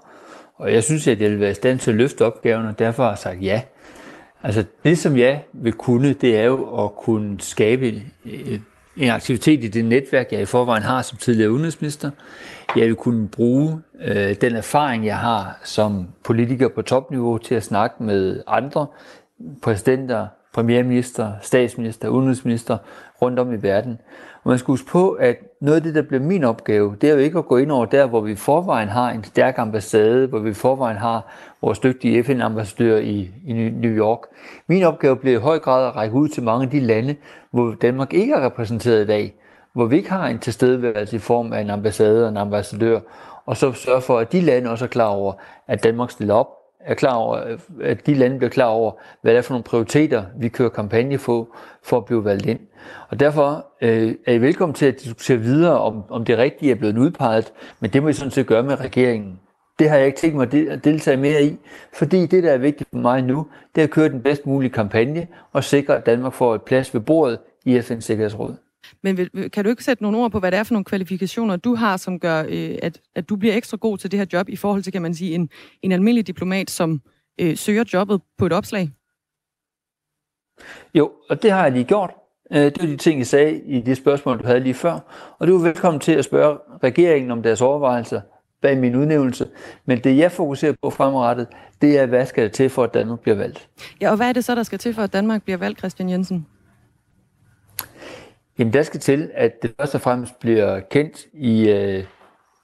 Og jeg synes, at jeg vil være i stand til at løfte opgaven, og derfor har jeg sagt ja. Altså det, som jeg vil kunne, det er jo at kunne skabe en aktivitet i det netværk, jeg i forvejen har som tidligere udenrigsminister. Jeg vil kunne bruge øh, den erfaring, jeg har som politiker på topniveau til at snakke med andre præsidenter, premierminister, statsminister, udenrigsminister rundt om i verden. Man skal huske på, at noget af det, der bliver min opgave, det er jo ikke at gå ind over der, hvor vi forvejen har en stærk ambassade, hvor vi forvejen har vores dygtige FN-ambassadør i, i New York. Min opgave bliver i høj grad at række ud til mange af de lande, hvor Danmark ikke er repræsenteret i dag, hvor vi ikke har en tilstedeværelse i form af en ambassade og en ambassadør, og så sørge for, at de lande også er klar over, at Danmark stiller op, er klar over, at de lande bliver klar over, hvad det er for nogle prioriteter, vi kører kampagne for, for at blive valgt ind. Og derfor øh, er I velkommen til at diskutere videre, om, om det rigtige er blevet udpeget, men det må I sådan set gøre med regeringen. Det har jeg ikke tænkt mig at deltage mere i, fordi det, der er vigtigt for mig nu, det er at køre den bedst mulige kampagne og sikre, at Danmark får et plads ved bordet i FN's Sikkerhedsråd. Men kan du ikke sætte nogle ord på, hvad det er for nogle kvalifikationer, du har, som gør, øh, at, at du bliver ekstra god til det her job, i forhold til, kan man sige, en, en almindelig diplomat, som øh, søger jobbet på et opslag? Jo, og det har jeg lige gjort. Øh, det var de ting, jeg sagde i det spørgsmål, du havde lige før. Og du er velkommen til at spørge regeringen om deres overvejelser bag min udnævnelse. Men det, jeg fokuserer på fremadrettet, det er, hvad skal der til for, at Danmark bliver valgt? Ja, og hvad er det så, der skal til for, at Danmark bliver valgt, Christian Jensen? Jamen, der skal til, at det først og fremmest bliver kendt i øh,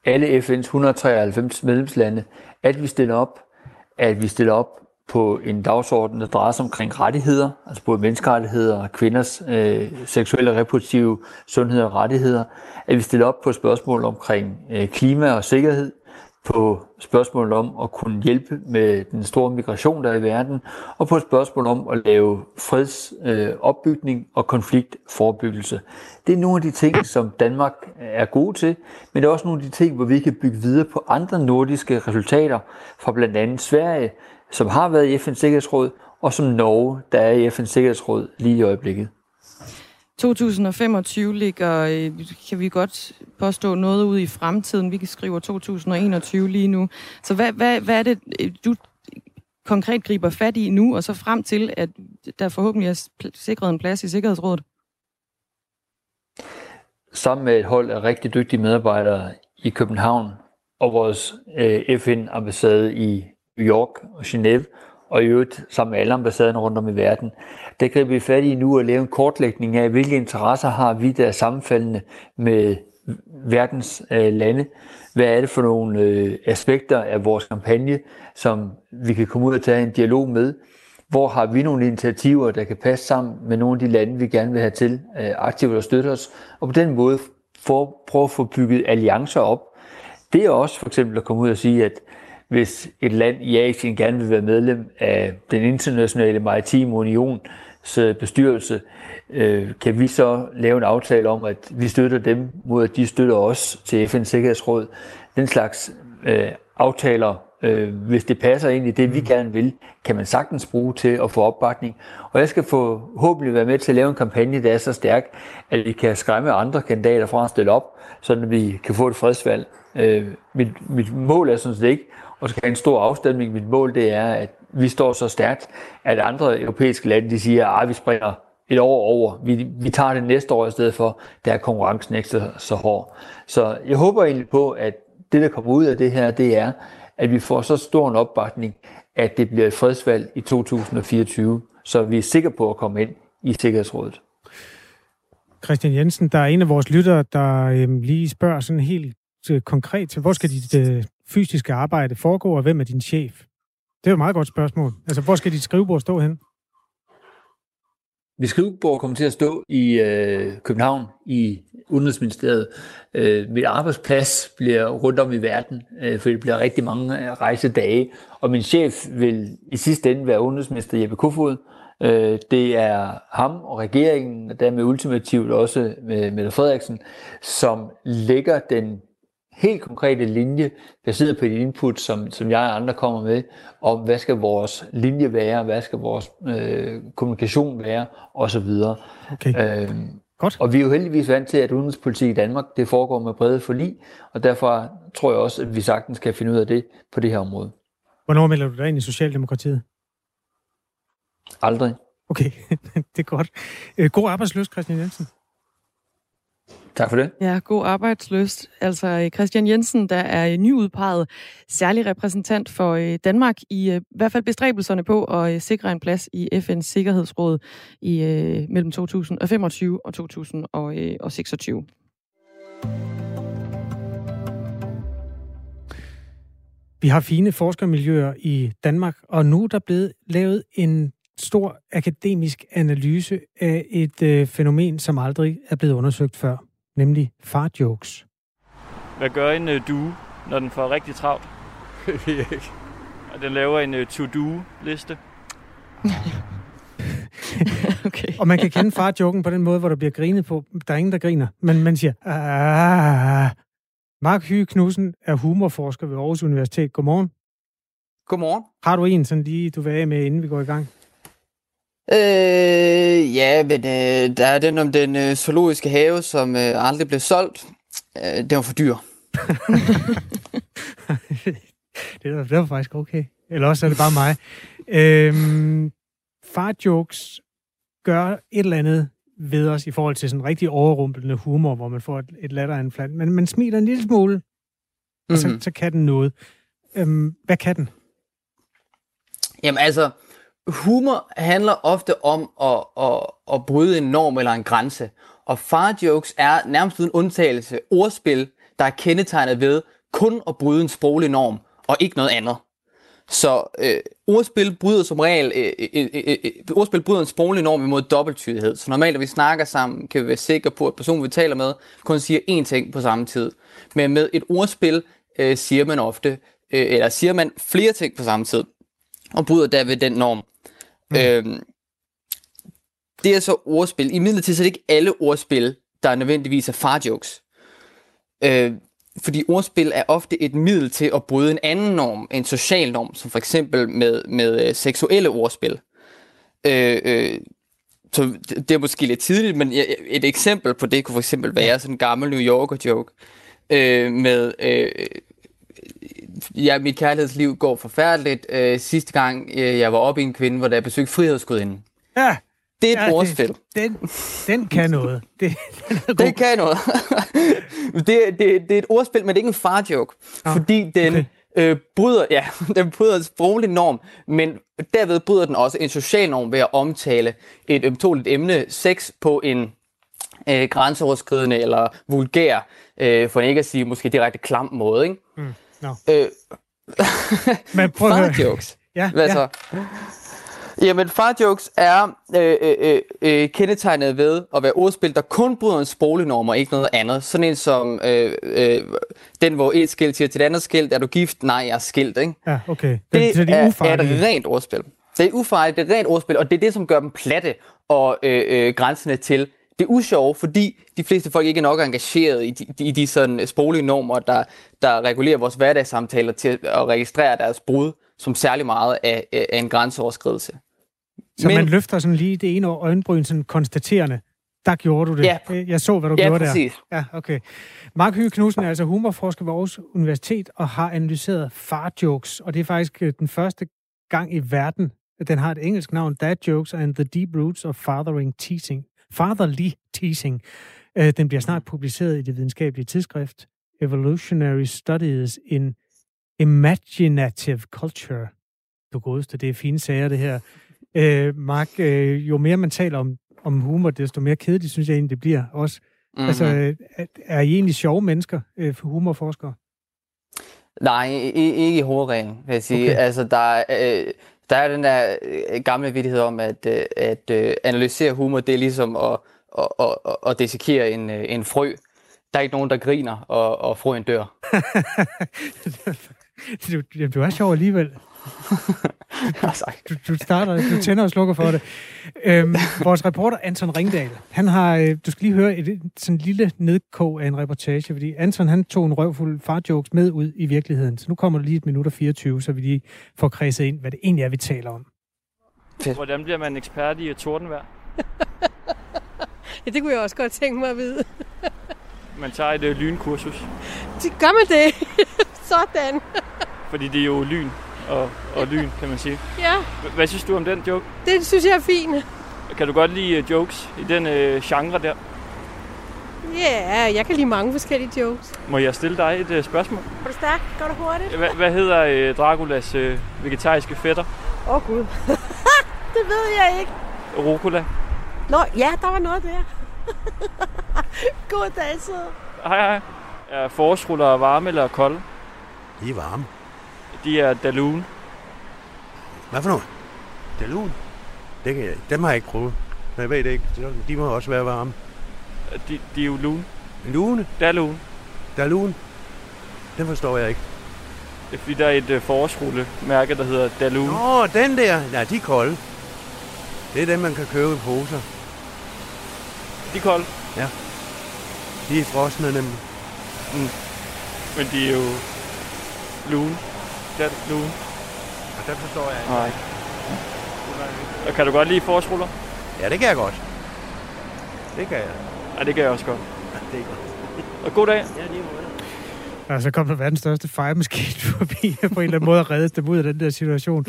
alle FN's 193 medlemslande, at vi stiller op, at vi stiller op på en dagsorden, der drejer sig omkring rettigheder, altså både menneskerettigheder og kvinders øh, seksuelle og reproduktive sundhed og rettigheder, at vi stiller op på spørgsmål omkring øh, klima og sikkerhed, på spørgsmålet om at kunne hjælpe med den store migration, der er i verden, og på spørgsmål om at lave fredsopbygning øh, og konfliktforebyggelse. Det er nogle af de ting, som Danmark er god til, men det er også nogle af de ting, hvor vi kan bygge videre på andre nordiske resultater fra blandt andet Sverige, som har været i FN's Sikkerhedsråd, og som Norge, der er i FN's Sikkerhedsråd lige i øjeblikket. 2025 ligger, øh, kan vi godt påstå, noget ud i fremtiden. Vi kan skrive 2021 lige nu. Så hvad, hvad, hvad er det, øh, du konkret griber fat i nu, og så frem til, at der forhåbentlig er sikret en plads i Sikkerhedsrådet? Sammen med et hold af rigtig dygtige medarbejdere i København og vores øh, FN-ambassade i New York og Genève, og i øvrigt sammen med alle ambassaderne rundt om i verden, der griber vi fat i nu at lave en kortlægning af, hvilke interesser har vi, der er sammenfaldende med verdens øh, lande. Hvad er det for nogle øh, aspekter af vores kampagne, som vi kan komme ud og tage en dialog med? Hvor har vi nogle initiativer, der kan passe sammen med nogle af de lande, vi gerne vil have til øh, aktivt at støtte os? Og på den måde for, prøve at få bygget alliancer op. Det er også for eksempel at komme ud og sige, at hvis et land i Asien gerne vil være medlem af den internationale maritime union, bestyrelse, øh, kan vi så lave en aftale om, at vi støtter dem, mod at de støtter os til FN's Sikkerhedsråd. Den slags øh, aftaler, øh, hvis det passer ind i det, vi gerne vil, kan man sagtens bruge til at få opbakning. Og jeg skal forhåbentlig være med til at lave en kampagne, der er så stærk, at vi kan skræmme andre kandidater fra at stille op, så vi kan få et fredsvalg. Øh, mit, mit mål er sådan set ikke og skal have en stor afstemning. Mit mål det er, at vi står så stærkt, at andre europæiske lande de siger, at vi springer et år over. Vi, vi tager det næste år i stedet for, der er konkurrencen ikke så, så hård. Så jeg håber egentlig på, at det, der kommer ud af det her, det er, at vi får så stor en opbakning, at det bliver et fredsvalg i 2024, så vi er sikre på at komme ind i Sikkerhedsrådet. Christian Jensen, der er en af vores lyttere, der øhm, lige spørger sådan helt øh, konkret hvor skal dit øh, fysiske arbejde foregår, og hvem er din chef? Det er jo et meget godt spørgsmål. Altså, hvor skal dit skrivebord stå hen? Mit skrivebord kommer til at stå i øh, København, i Udenrigsministeriet. Øh, mit arbejdsplads bliver rundt om i verden, øh, for det bliver rigtig mange øh, rejsedage. Og min chef vil i sidste ende være Udenrigsminister Jeppe Kofod. Øh, det er ham og regeringen, og dermed ultimativt også med Mette Frederiksen, som lægger den helt konkrete linje, baseret på de input, som, som jeg og andre kommer med, om hvad skal vores linje være, hvad skal vores øh, kommunikation være, osv. Okay. Øh, Godt. Og vi er jo heldigvis vant til, at udenrigspolitik i Danmark, det foregår med brede forlig, og derfor tror jeg også, at vi sagtens kan finde ud af det på det her område. Hvornår melder du dig ind i Socialdemokratiet? Aldrig. Okay, [laughs] det er godt. Øh, god arbejdsløs, Christian Jensen. Tak for det. Ja, god arbejdsløst. Altså Christian Jensen, der er nyudpeget særlig repræsentant for øh, Danmark i, øh, i hvert fald bestræbelserne på at øh, sikre en plads i FN's Sikkerhedsråd i mellem 2025 og 2026. Vi har fine forskermiljøer i Danmark, og nu er der blevet lavet en stor akademisk analyse af et øh, fænomen, som aldrig er blevet undersøgt før nemlig far-jokes. Hvad gør en uh, due, når den får rigtig travlt? Jeg ved ikke. Og den laver en uh, to-do-liste. [laughs] okay. Og man kan kende far-joken på den måde, hvor der bliver grinet på. Der er ingen, der griner, men man siger, ah. Mark Hyge Knudsen er humorforsker ved Aarhus Universitet. Godmorgen. Godmorgen. Har du en sådan lige, du vil af med, inden vi går i gang? Øh, ja, men øh, der er den om den øh, zoologiske have, som øh, aldrig blev solgt. Øh, det var for dyr. [laughs] det, var, det var faktisk okay. Eller også er det bare mig. Øhm, far-jokes gør et eller andet ved os i forhold til sådan rigtig overrumpelende humor, hvor man får et, et latteranfald. Men man smiler en lille smule, mm-hmm. og så, mhm. så kan den noget. Øhm, hvad kan den? Jamen altså, humor handler ofte om at, at, at bryde en norm eller en grænse. Og far-jokes er nærmest uden undtagelse ordspil, der er kendetegnet ved kun at bryde en sproglig norm, og ikke noget andet. Så øh, ordspil bryder som regel øh, øh, øh, øh, ordspil bryder en sproglig norm imod dobbelttydighed. Så normalt, når vi snakker sammen, kan vi være sikre på, at personen, vi taler med, kun siger én ting på samme tid. Men med et ordspil øh, siger man ofte, øh, eller siger man flere ting på samme tid, og bryder derved den norm. Mm. Øhm, det er så ordspil. I midlertid så er det ikke alle ordspil, der nødvendigvis er farjokes. Øh, fordi ordspil er ofte et middel til at bryde en anden norm, en social norm, som for eksempel med, med øh, seksuelle ordspil. Øh, øh, så det er måske lidt tidligt, men et eksempel på det kunne for eksempel være sådan en gammel New Yorker joke øh, med øh, ja, mit kærlighedsliv går forfærdeligt. Øh, sidste gang øh, jeg var oppe i en kvinde, hvor der besøgte frihedsgudinden. Ja. Det er et ja, ordspil. Den, den kan noget. [laughs] Det, den det kan noget. [laughs] det, det, det er et ordspil, men det er ikke en far-joke. Oh, fordi den okay. øh, bryder, ja, [laughs] den bryder en sproglig norm, men derved bryder den også en social norm ved at omtale et ømtåligt emne, sex, på en øh, grænseoverskridende eller vulgær, øh, for ikke at sige måske direkte klam måde. Ikke? Mm. No. Øh, Men prøv at høre. jokes. Ja, Hvad ja. så? Jamen, far-jokes er øh, øh, øh, øh, kendetegnet ved at være ordspil, der kun bryder en sproglig norm og ikke noget andet. Sådan en som øh, øh, den, hvor et skilt siger til et andet skilt, er du gift? Nej, jeg er skilt, ikke? Ja, okay. Den, det, det er, er, er et rent ordspil. Det er ufarligt, det er rent ordspil, og det er det, som gør dem platte. og øh, øh, grænsende til det usjove, fordi de fleste folk ikke er nok engageret i de, i de sådan sproglige normer, der, der regulerer vores hverdagssamtaler til at registrere deres brud som særlig meget af, af en grænseoverskridelse. Så Men, man løfter sådan lige det ene øjenbryn sådan konstaterende. Der gjorde du det. Ja, Jeg så, hvad du ja, gjorde præcis. der. Ja, okay. Mark Hyge Knudsen er altså humorforsker ved Aarhus Universitet og har analyseret far-jokes, og det er faktisk øh, den første gang i verden, at den har et engelsk navn, Dad Jokes and the Deep Roots of Fathering Teasing. Fatherly Teasing. Øh, Den bliver snart publiceret i det videnskabelige tidsskrift Evolutionary Studies in Imaginative Culture. Du godeste, det er fine sager, det her. [laughs] Øh, Mark, øh, jo mere man taler om, om humor, desto mere kedeligt synes jeg egentlig, det bliver også. Mhm. Mm-hmm. Altså, er- er I egentlig sjove mennesker, øh, for humorforskere? Nej, ikke i hovedreglen, vil jeg sige. Okay. Altså, der, er, øh, der er den der gamle vidighed om, at, at analysere humor, det er ligesom at, at, at, at, at dissekere en, en frø. Der er ikke nogen, der griner, og, og frøen dør. du, jamen, du er sjov alligevel. [laughs] Du, du starter, du tænder og slukker for det. Øhm, vores reporter Anton Ringdal, han har, øh, du skal lige høre et, et sådan lille nedkog af en reportage, fordi Anton han tog en røvfuld farjokes med ud i virkeligheden. Så nu kommer der lige et minut og 24, så vi lige får kredset ind, hvad det egentlig er, vi taler om. Hvordan bliver man ekspert i tordenvejr? Ja, det kunne jeg også godt tænke mig at vide. Man tager et øh, lynkursus, Det gør man det. [laughs] Sådan. fordi det er jo lyn og, og lyn, kan man sige. Ja, Hvad synes du om den joke? det synes jeg er fint. Kan du godt lide øh, jokes i den øh, genre der? Ja, jeg kan lide mange forskellige jokes. Må jeg stille dig et øh, spørgsmål? Er du stærk? Går det hurtigt? Hva, hvad hedder øh, Draculas øh, vegetariske fætter? Åh, oh, Gud. [laughs] det ved jeg ikke. Rucola? Nå, ja, der var noget der. [laughs] God dag, så. Hej hej. Er forårsruller varme eller kolde? De er varme. De er Daloon. Hvad for noget? Dalun? Det kan jeg, dem har jeg ikke prøvet. Men jeg ved det ikke. De må også være varme. De, de er jo lune. Lune? Daloon. Dalun? Den forstår jeg ikke. Det er fordi, der er et øh, forårsrulle mærke, der hedder Daloon. Åh, den der. Nej, de er kolde. Det er dem, man kan købe i poser. De er kolde? Ja. De er frosne nemlig. Mm. Men de er jo lune. Daloon. Og den forstår jeg ikke. Nej. Og kan du godt lide forårsruller? Ja, det kan jeg godt. Det kan jeg. Ja, det kan jeg også godt. Det er godt. Og god dag. Ja, lige Og så kom der verdens største fejremaskine [laughs] forbi på en eller anden måde at redde dem ud af den der situation.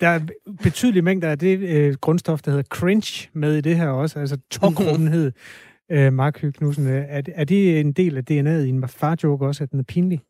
Der er betydelige mængder af det øh, grundstof, der hedder cringe med i det her også, altså tokrummenhed. øh, Mark Høgh Knudsen, øh, er, er det en del af DNA'et i en farjoke også, at den er pinlig?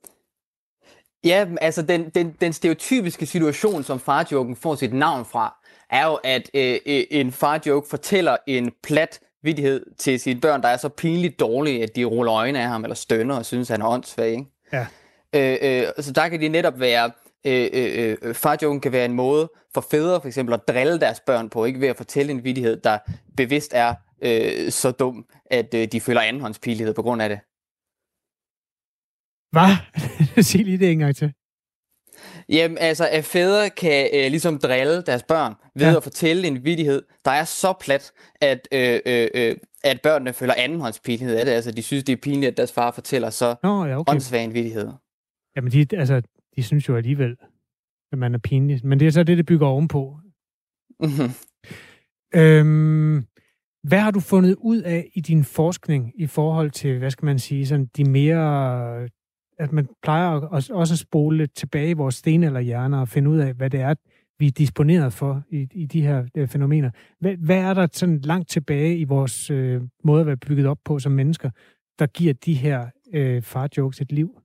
Ja, altså den, den, den stereotypiske situation, som farjoken får sit navn fra, er jo, at øh, øh, en farjoke fortæller en plat vidighed til sine børn, der er så pinligt dårlige, at de ruller øjnene af ham, eller stønner og synes, han er åndssvag. Ikke? Ja. Øh, øh, så der kan de netop være, øh, øh, øh, farjoken kan være en måde for fædre for eksempel at drille deres børn på, ikke ved at fortælle en vidighed, der bevidst er øh, så dum, at øh, de føler andenhåndspilighed på grund af det. Hvad? [laughs] Sig lige det en gang til. Jamen, altså, at fædre kan øh, ligesom drille deres børn ved Ja. at fortælle en vidighed, der er så plat, at, øh, øh, øh, at børnene føler andenhåndspinlighed af det. Altså, de synes, det er pinligt, at deres far fortæller så Nå, ja, okay. åndssvag en vidighed. Jamen, de, altså, de synes jo alligevel, at man er pinlig. Men det er så det, det bygger ovenpå. Mhm. Øhm, hvad har du fundet ud af i din forskning i forhold til, hvad skal man sige, sådan de mere, at man plejer også at spole lidt tilbage i vores sten eller hjerner og finde ud af, hvad det er, vi er disponeret for i, i de her øh, fænomener. Hvad, hvad er der sådan langt tilbage i vores øh, måde at være bygget op på som mennesker, der giver de her øh, farjokes et liv?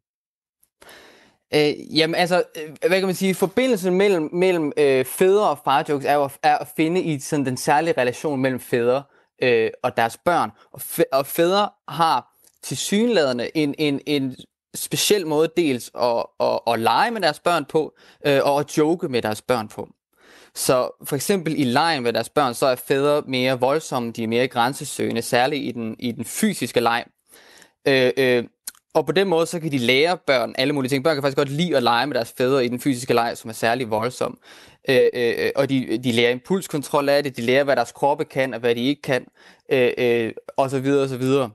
Øh, jamen altså, øh, hvad kan man sige, forbindelsen mellem, mellem øh, fædre og farjokes er jo er at finde i sådan den særlige relation mellem fædre øh, og deres børn. Og, fæ- og fædre har til synlædende en, en, en speciel måde dels at, at, at lege med deres børn på, øh, og at joke med deres børn på. Så for eksempel i lejen med deres børn, så er fædre mere voldsomme, de er mere grænsesøgende, særligt i den, i den fysiske leg. Øh, øh, og på den måde, så kan de lære børn alle mulige ting. Børn kan faktisk godt lide at lege med deres fædre i den fysiske leg, som er særlig voldsom. Øh, øh, øh, og de, de lærer impulskontrol af det, de lærer, hvad deres kroppe kan, og hvad de ikke kan, øh, øh, og så videre, og så videre.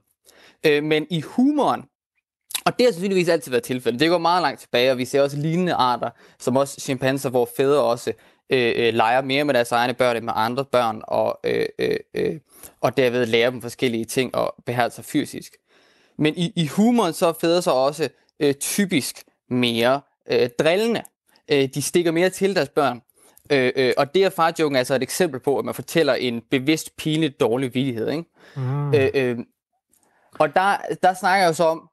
Øh, men i humoren, og det har sandsynligvis altid været tilfældet. Det går meget langt tilbage, og vi ser også lignende arter, som også chimpanser, hvor fædre også øh, øh, leger mere med deres egne børn end med andre børn, og, øh, øh, øh, og derved lærer dem forskellige ting og behersker sig fysisk. Men i, i humoren så er fædre så også øh, typisk mere øh, drillende. Øh, de stikker mere til deres børn. Øh, øh, og det er farjoken altså et eksempel på, at man fortæller en bevidst pinligt dårlig vidighed. Ikke? Mm. Øh, øh, og der, der snakker jeg jo så om,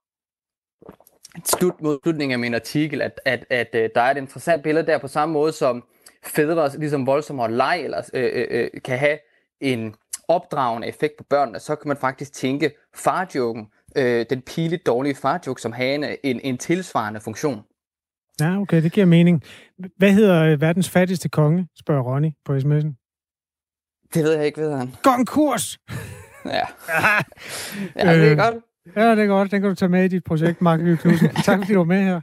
slut mod slutningen af min artikel, at, at, at, at der er et interessant billede der på samme måde som fædre, ligesom voldsomme og leg, eller, øh, øh, øh, kan have en opdragende effekt på børnene, så kan man faktisk tænke farjoken, øh, den piligt dårlige farjoke, som har en, en, en tilsvarende funktion. Ja, okay, det giver mening. Hvad hedder øh, verdens fattigste konge, spørger Ronny på sms'en. Det ved jeg ikke, ved han. Konkurs! ja. [laughs] ja, det er øh, godt. Ja, det er godt. Den kan du tage med i dit projekt, Mark Lykke Knudsen. [laughs] tak fordi du var med her.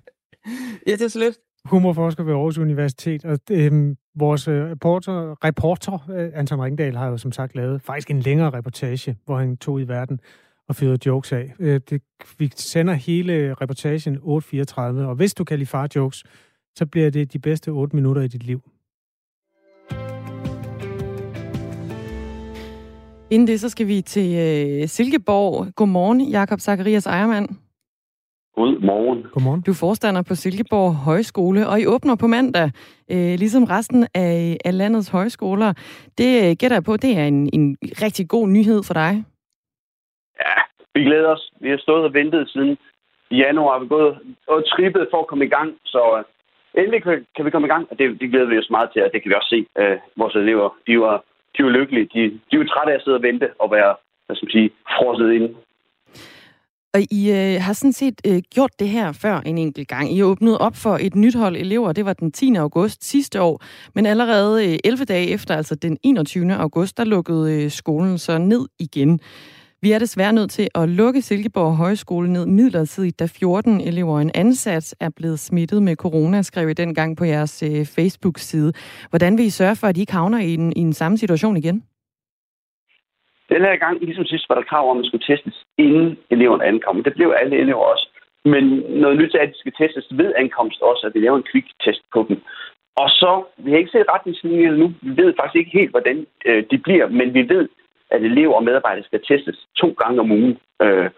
Ja, det er så lidt. Humorforsker ved Aarhus Universitet. Og øhm, vores øh, reporter, reporter øh, Anton Ringdal har jo som sagt lavet faktisk en længere reportage, hvor han tog i verden og fyrede jokes af. Øh, det, vi sender hele reportagen 8.34, og hvis du kan lide far jokes, så bliver det de bedste 8 minutter i dit liv. Inden det, så skal vi til øh, Silkeborg. Godmorgen, Jakob Zacharias Ejermand. Godmorgen. Godmorgen. Du er forstander på Silkeborg Højskole, og I åbner på mandag, øh, ligesom resten af, af landets højskoler. Det øh, gætter jeg på, det er en, en rigtig god nyhed for dig. Ja, vi glæder os. Vi har stået og ventet siden januar. Vi er gået og trippet for at komme i gang, så øh, endelig kan vi komme i gang, og det, det glæder vi os meget til, og det kan vi også se. Øh, vores elever, de var de er jo lykkelige. De, de er jo trætte af at sidde og vente og være, hvad skal man sige, frosset inde. Og I øh, har sådan set øh, gjort det her før en enkelt gang. I åbnede op for et nyt hold elever, det var den 10. august sidste år. Men allerede øh, 11 dage efter, altså den 21. august, der lukkede øh, skolen så ned igen. Vi er desværre nødt til at lukke Silkeborg Højskole ned midlertidigt, da 14 elever og en ansat er blevet smittet med corona, skrev I dengang på jeres øh, Facebook-side. Hvordan vil I sørge for, at I ikke havner i en, i en samme situation igen? Den her gang, ligesom sidst, var der krav om, at man skulle testes, inden eleverne ankom. Det blev alle elever også. Men noget nyt er, at de skal testes ved ankomst også, at vi laver en quick-test på dem. Og så, vi har ikke set retningslinjer nu. Vi ved faktisk ikke helt, hvordan øh, de bliver, men vi ved, at elever og medarbejdere skal testes to gange om ugen. Øh,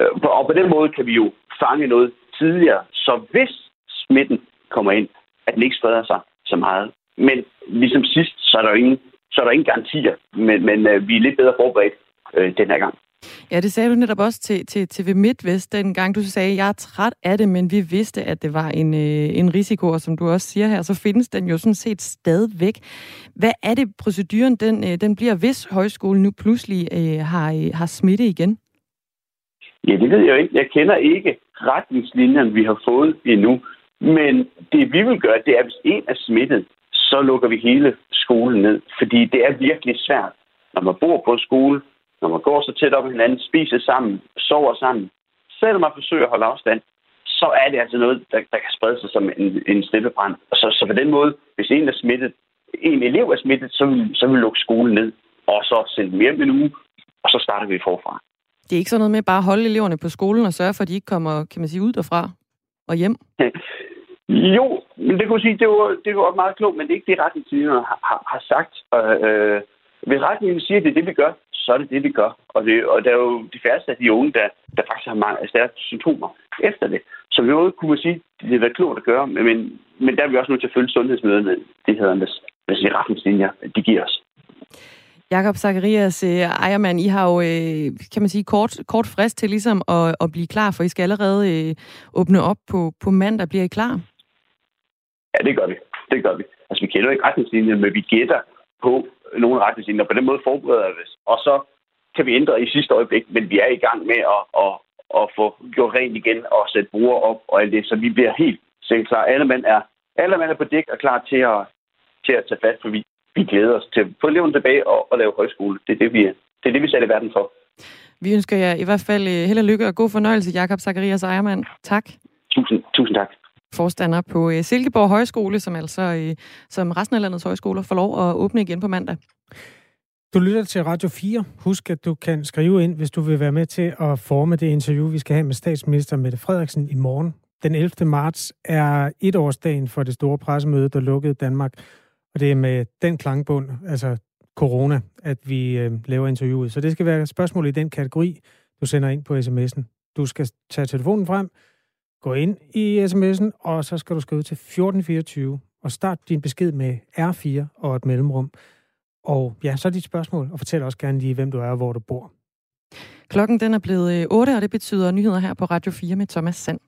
øh og på den måde kan vi jo fange noget tidligere, så hvis smitten kommer ind, at den ikke spreder sig så meget. Men ligesom sidst, så er der ingen, så er der ingen garantier, men, men øh, vi er lidt bedre forberedt øh, den her gang. Ja, det sagde du netop også til, til TV MidtVest dengang. Du sagde, jeg er træt af det, men vi vidste, at det var en, øh, en risiko, og som du også siger her, så findes den jo sådan set stadigvæk. Hvad er det, proceduren den, øh, den bliver, hvis højskolen nu pludselig øh, har, øh, har smitte igen? Ja, det ved jeg ikke. Jeg kender ikke retningslinjerne, vi har fået endnu. Men det vi vil gøre, det er, at hvis en er smittet, så lukker vi hele skolen ned. Fordi det er virkelig svært, når man bor på en skole, når man går så tæt op ad hinanden, spiser sammen, sover sammen, selvom man forsøger at holde afstand, så er det altså noget, der, der kan sprede sig som en, en snippebrand. Og så, så på den måde, hvis en er smittet, en elev er smittet, så vil, så vil vi lukke skolen ned, og så sende dem hjem en uge, og så starter vi forfra. Det er ikke sådan noget med bare at holde eleverne på skolen og sørge for, at de ikke kommer, kan man sige, ud derfra og hjem? [laughs] Jo, men det kunne sige, det var, det var meget klogt, men det er ikke det, retningslinjerne har, har, har sagt. Øh, hvis retningslinjerne siger, at det er det, vi gør, så er det det, vi gør. Og, det, og der er jo de færreste af de unge, der, der faktisk har mange stærke symptomer efter det. Så vi kunne man sige, det har været klogt at gøre, men, men, der er vi også nødt til at følge de retningslinjer, de giver os. Jakob Zacharias øh, Ejermand, I har jo, øh, kan man sige, kort, kort frist til ligesom at, at blive klar, for I skal allerede øh, åbne op på, på mandag. Bliver I klar? Ja, det gør vi. Det gør vi. Altså, vi kender ikke retningslinjer, men vi gætter på, nogle retningslinjer. På den måde forbereder vi os. Og så kan vi ændre i sidste øjeblik, men vi er i gang med at, at, at få gjort rent igen og sætte bruger op og alt det, så vi bliver helt sikkert klar. Alle mand er, alle mand er på dæk og klar til at, til at tage fat, for vi, vi glæder os til at få eleven tilbage og, og lave højskole. Det er det, vi, det er det, vi sætter i verden for. Vi ønsker jer i hvert fald øh, held og lykke og god fornøjelse, Jakob Zacharias Ejermann. Tak. Tusind, tusind tak. Forstander på øh, Silkeborg Højskole, som altså øh, som resten af landets højskoler får lov at åbne igen på mandag. Du lytter til Radio 4. Husk, at du kan skrive ind, hvis du vil være med til at forme det interview, vi skal have med statsminister Mette Frederiksen i morgen. Den 11. marts er etårsdagen for det store pressemøde, der lukkede Danmark. Og det er med den klangbund, altså corona, at vi øh, laver interviewet. Så det skal være spørgsmål i den kategori, du sender ind på sms'en. Du skal tage telefonen frem, gå ind i sms'en, og så skal du skrive til 1424 og start din besked med R4 og et mellemrum. Og ja, så er dit spørgsmål, og fortæl også gerne lige, hvem du er og hvor du bor. Klokken den er blevet øh, 8, og det betyder nyheder her på Radio 4 med Thomas Sand.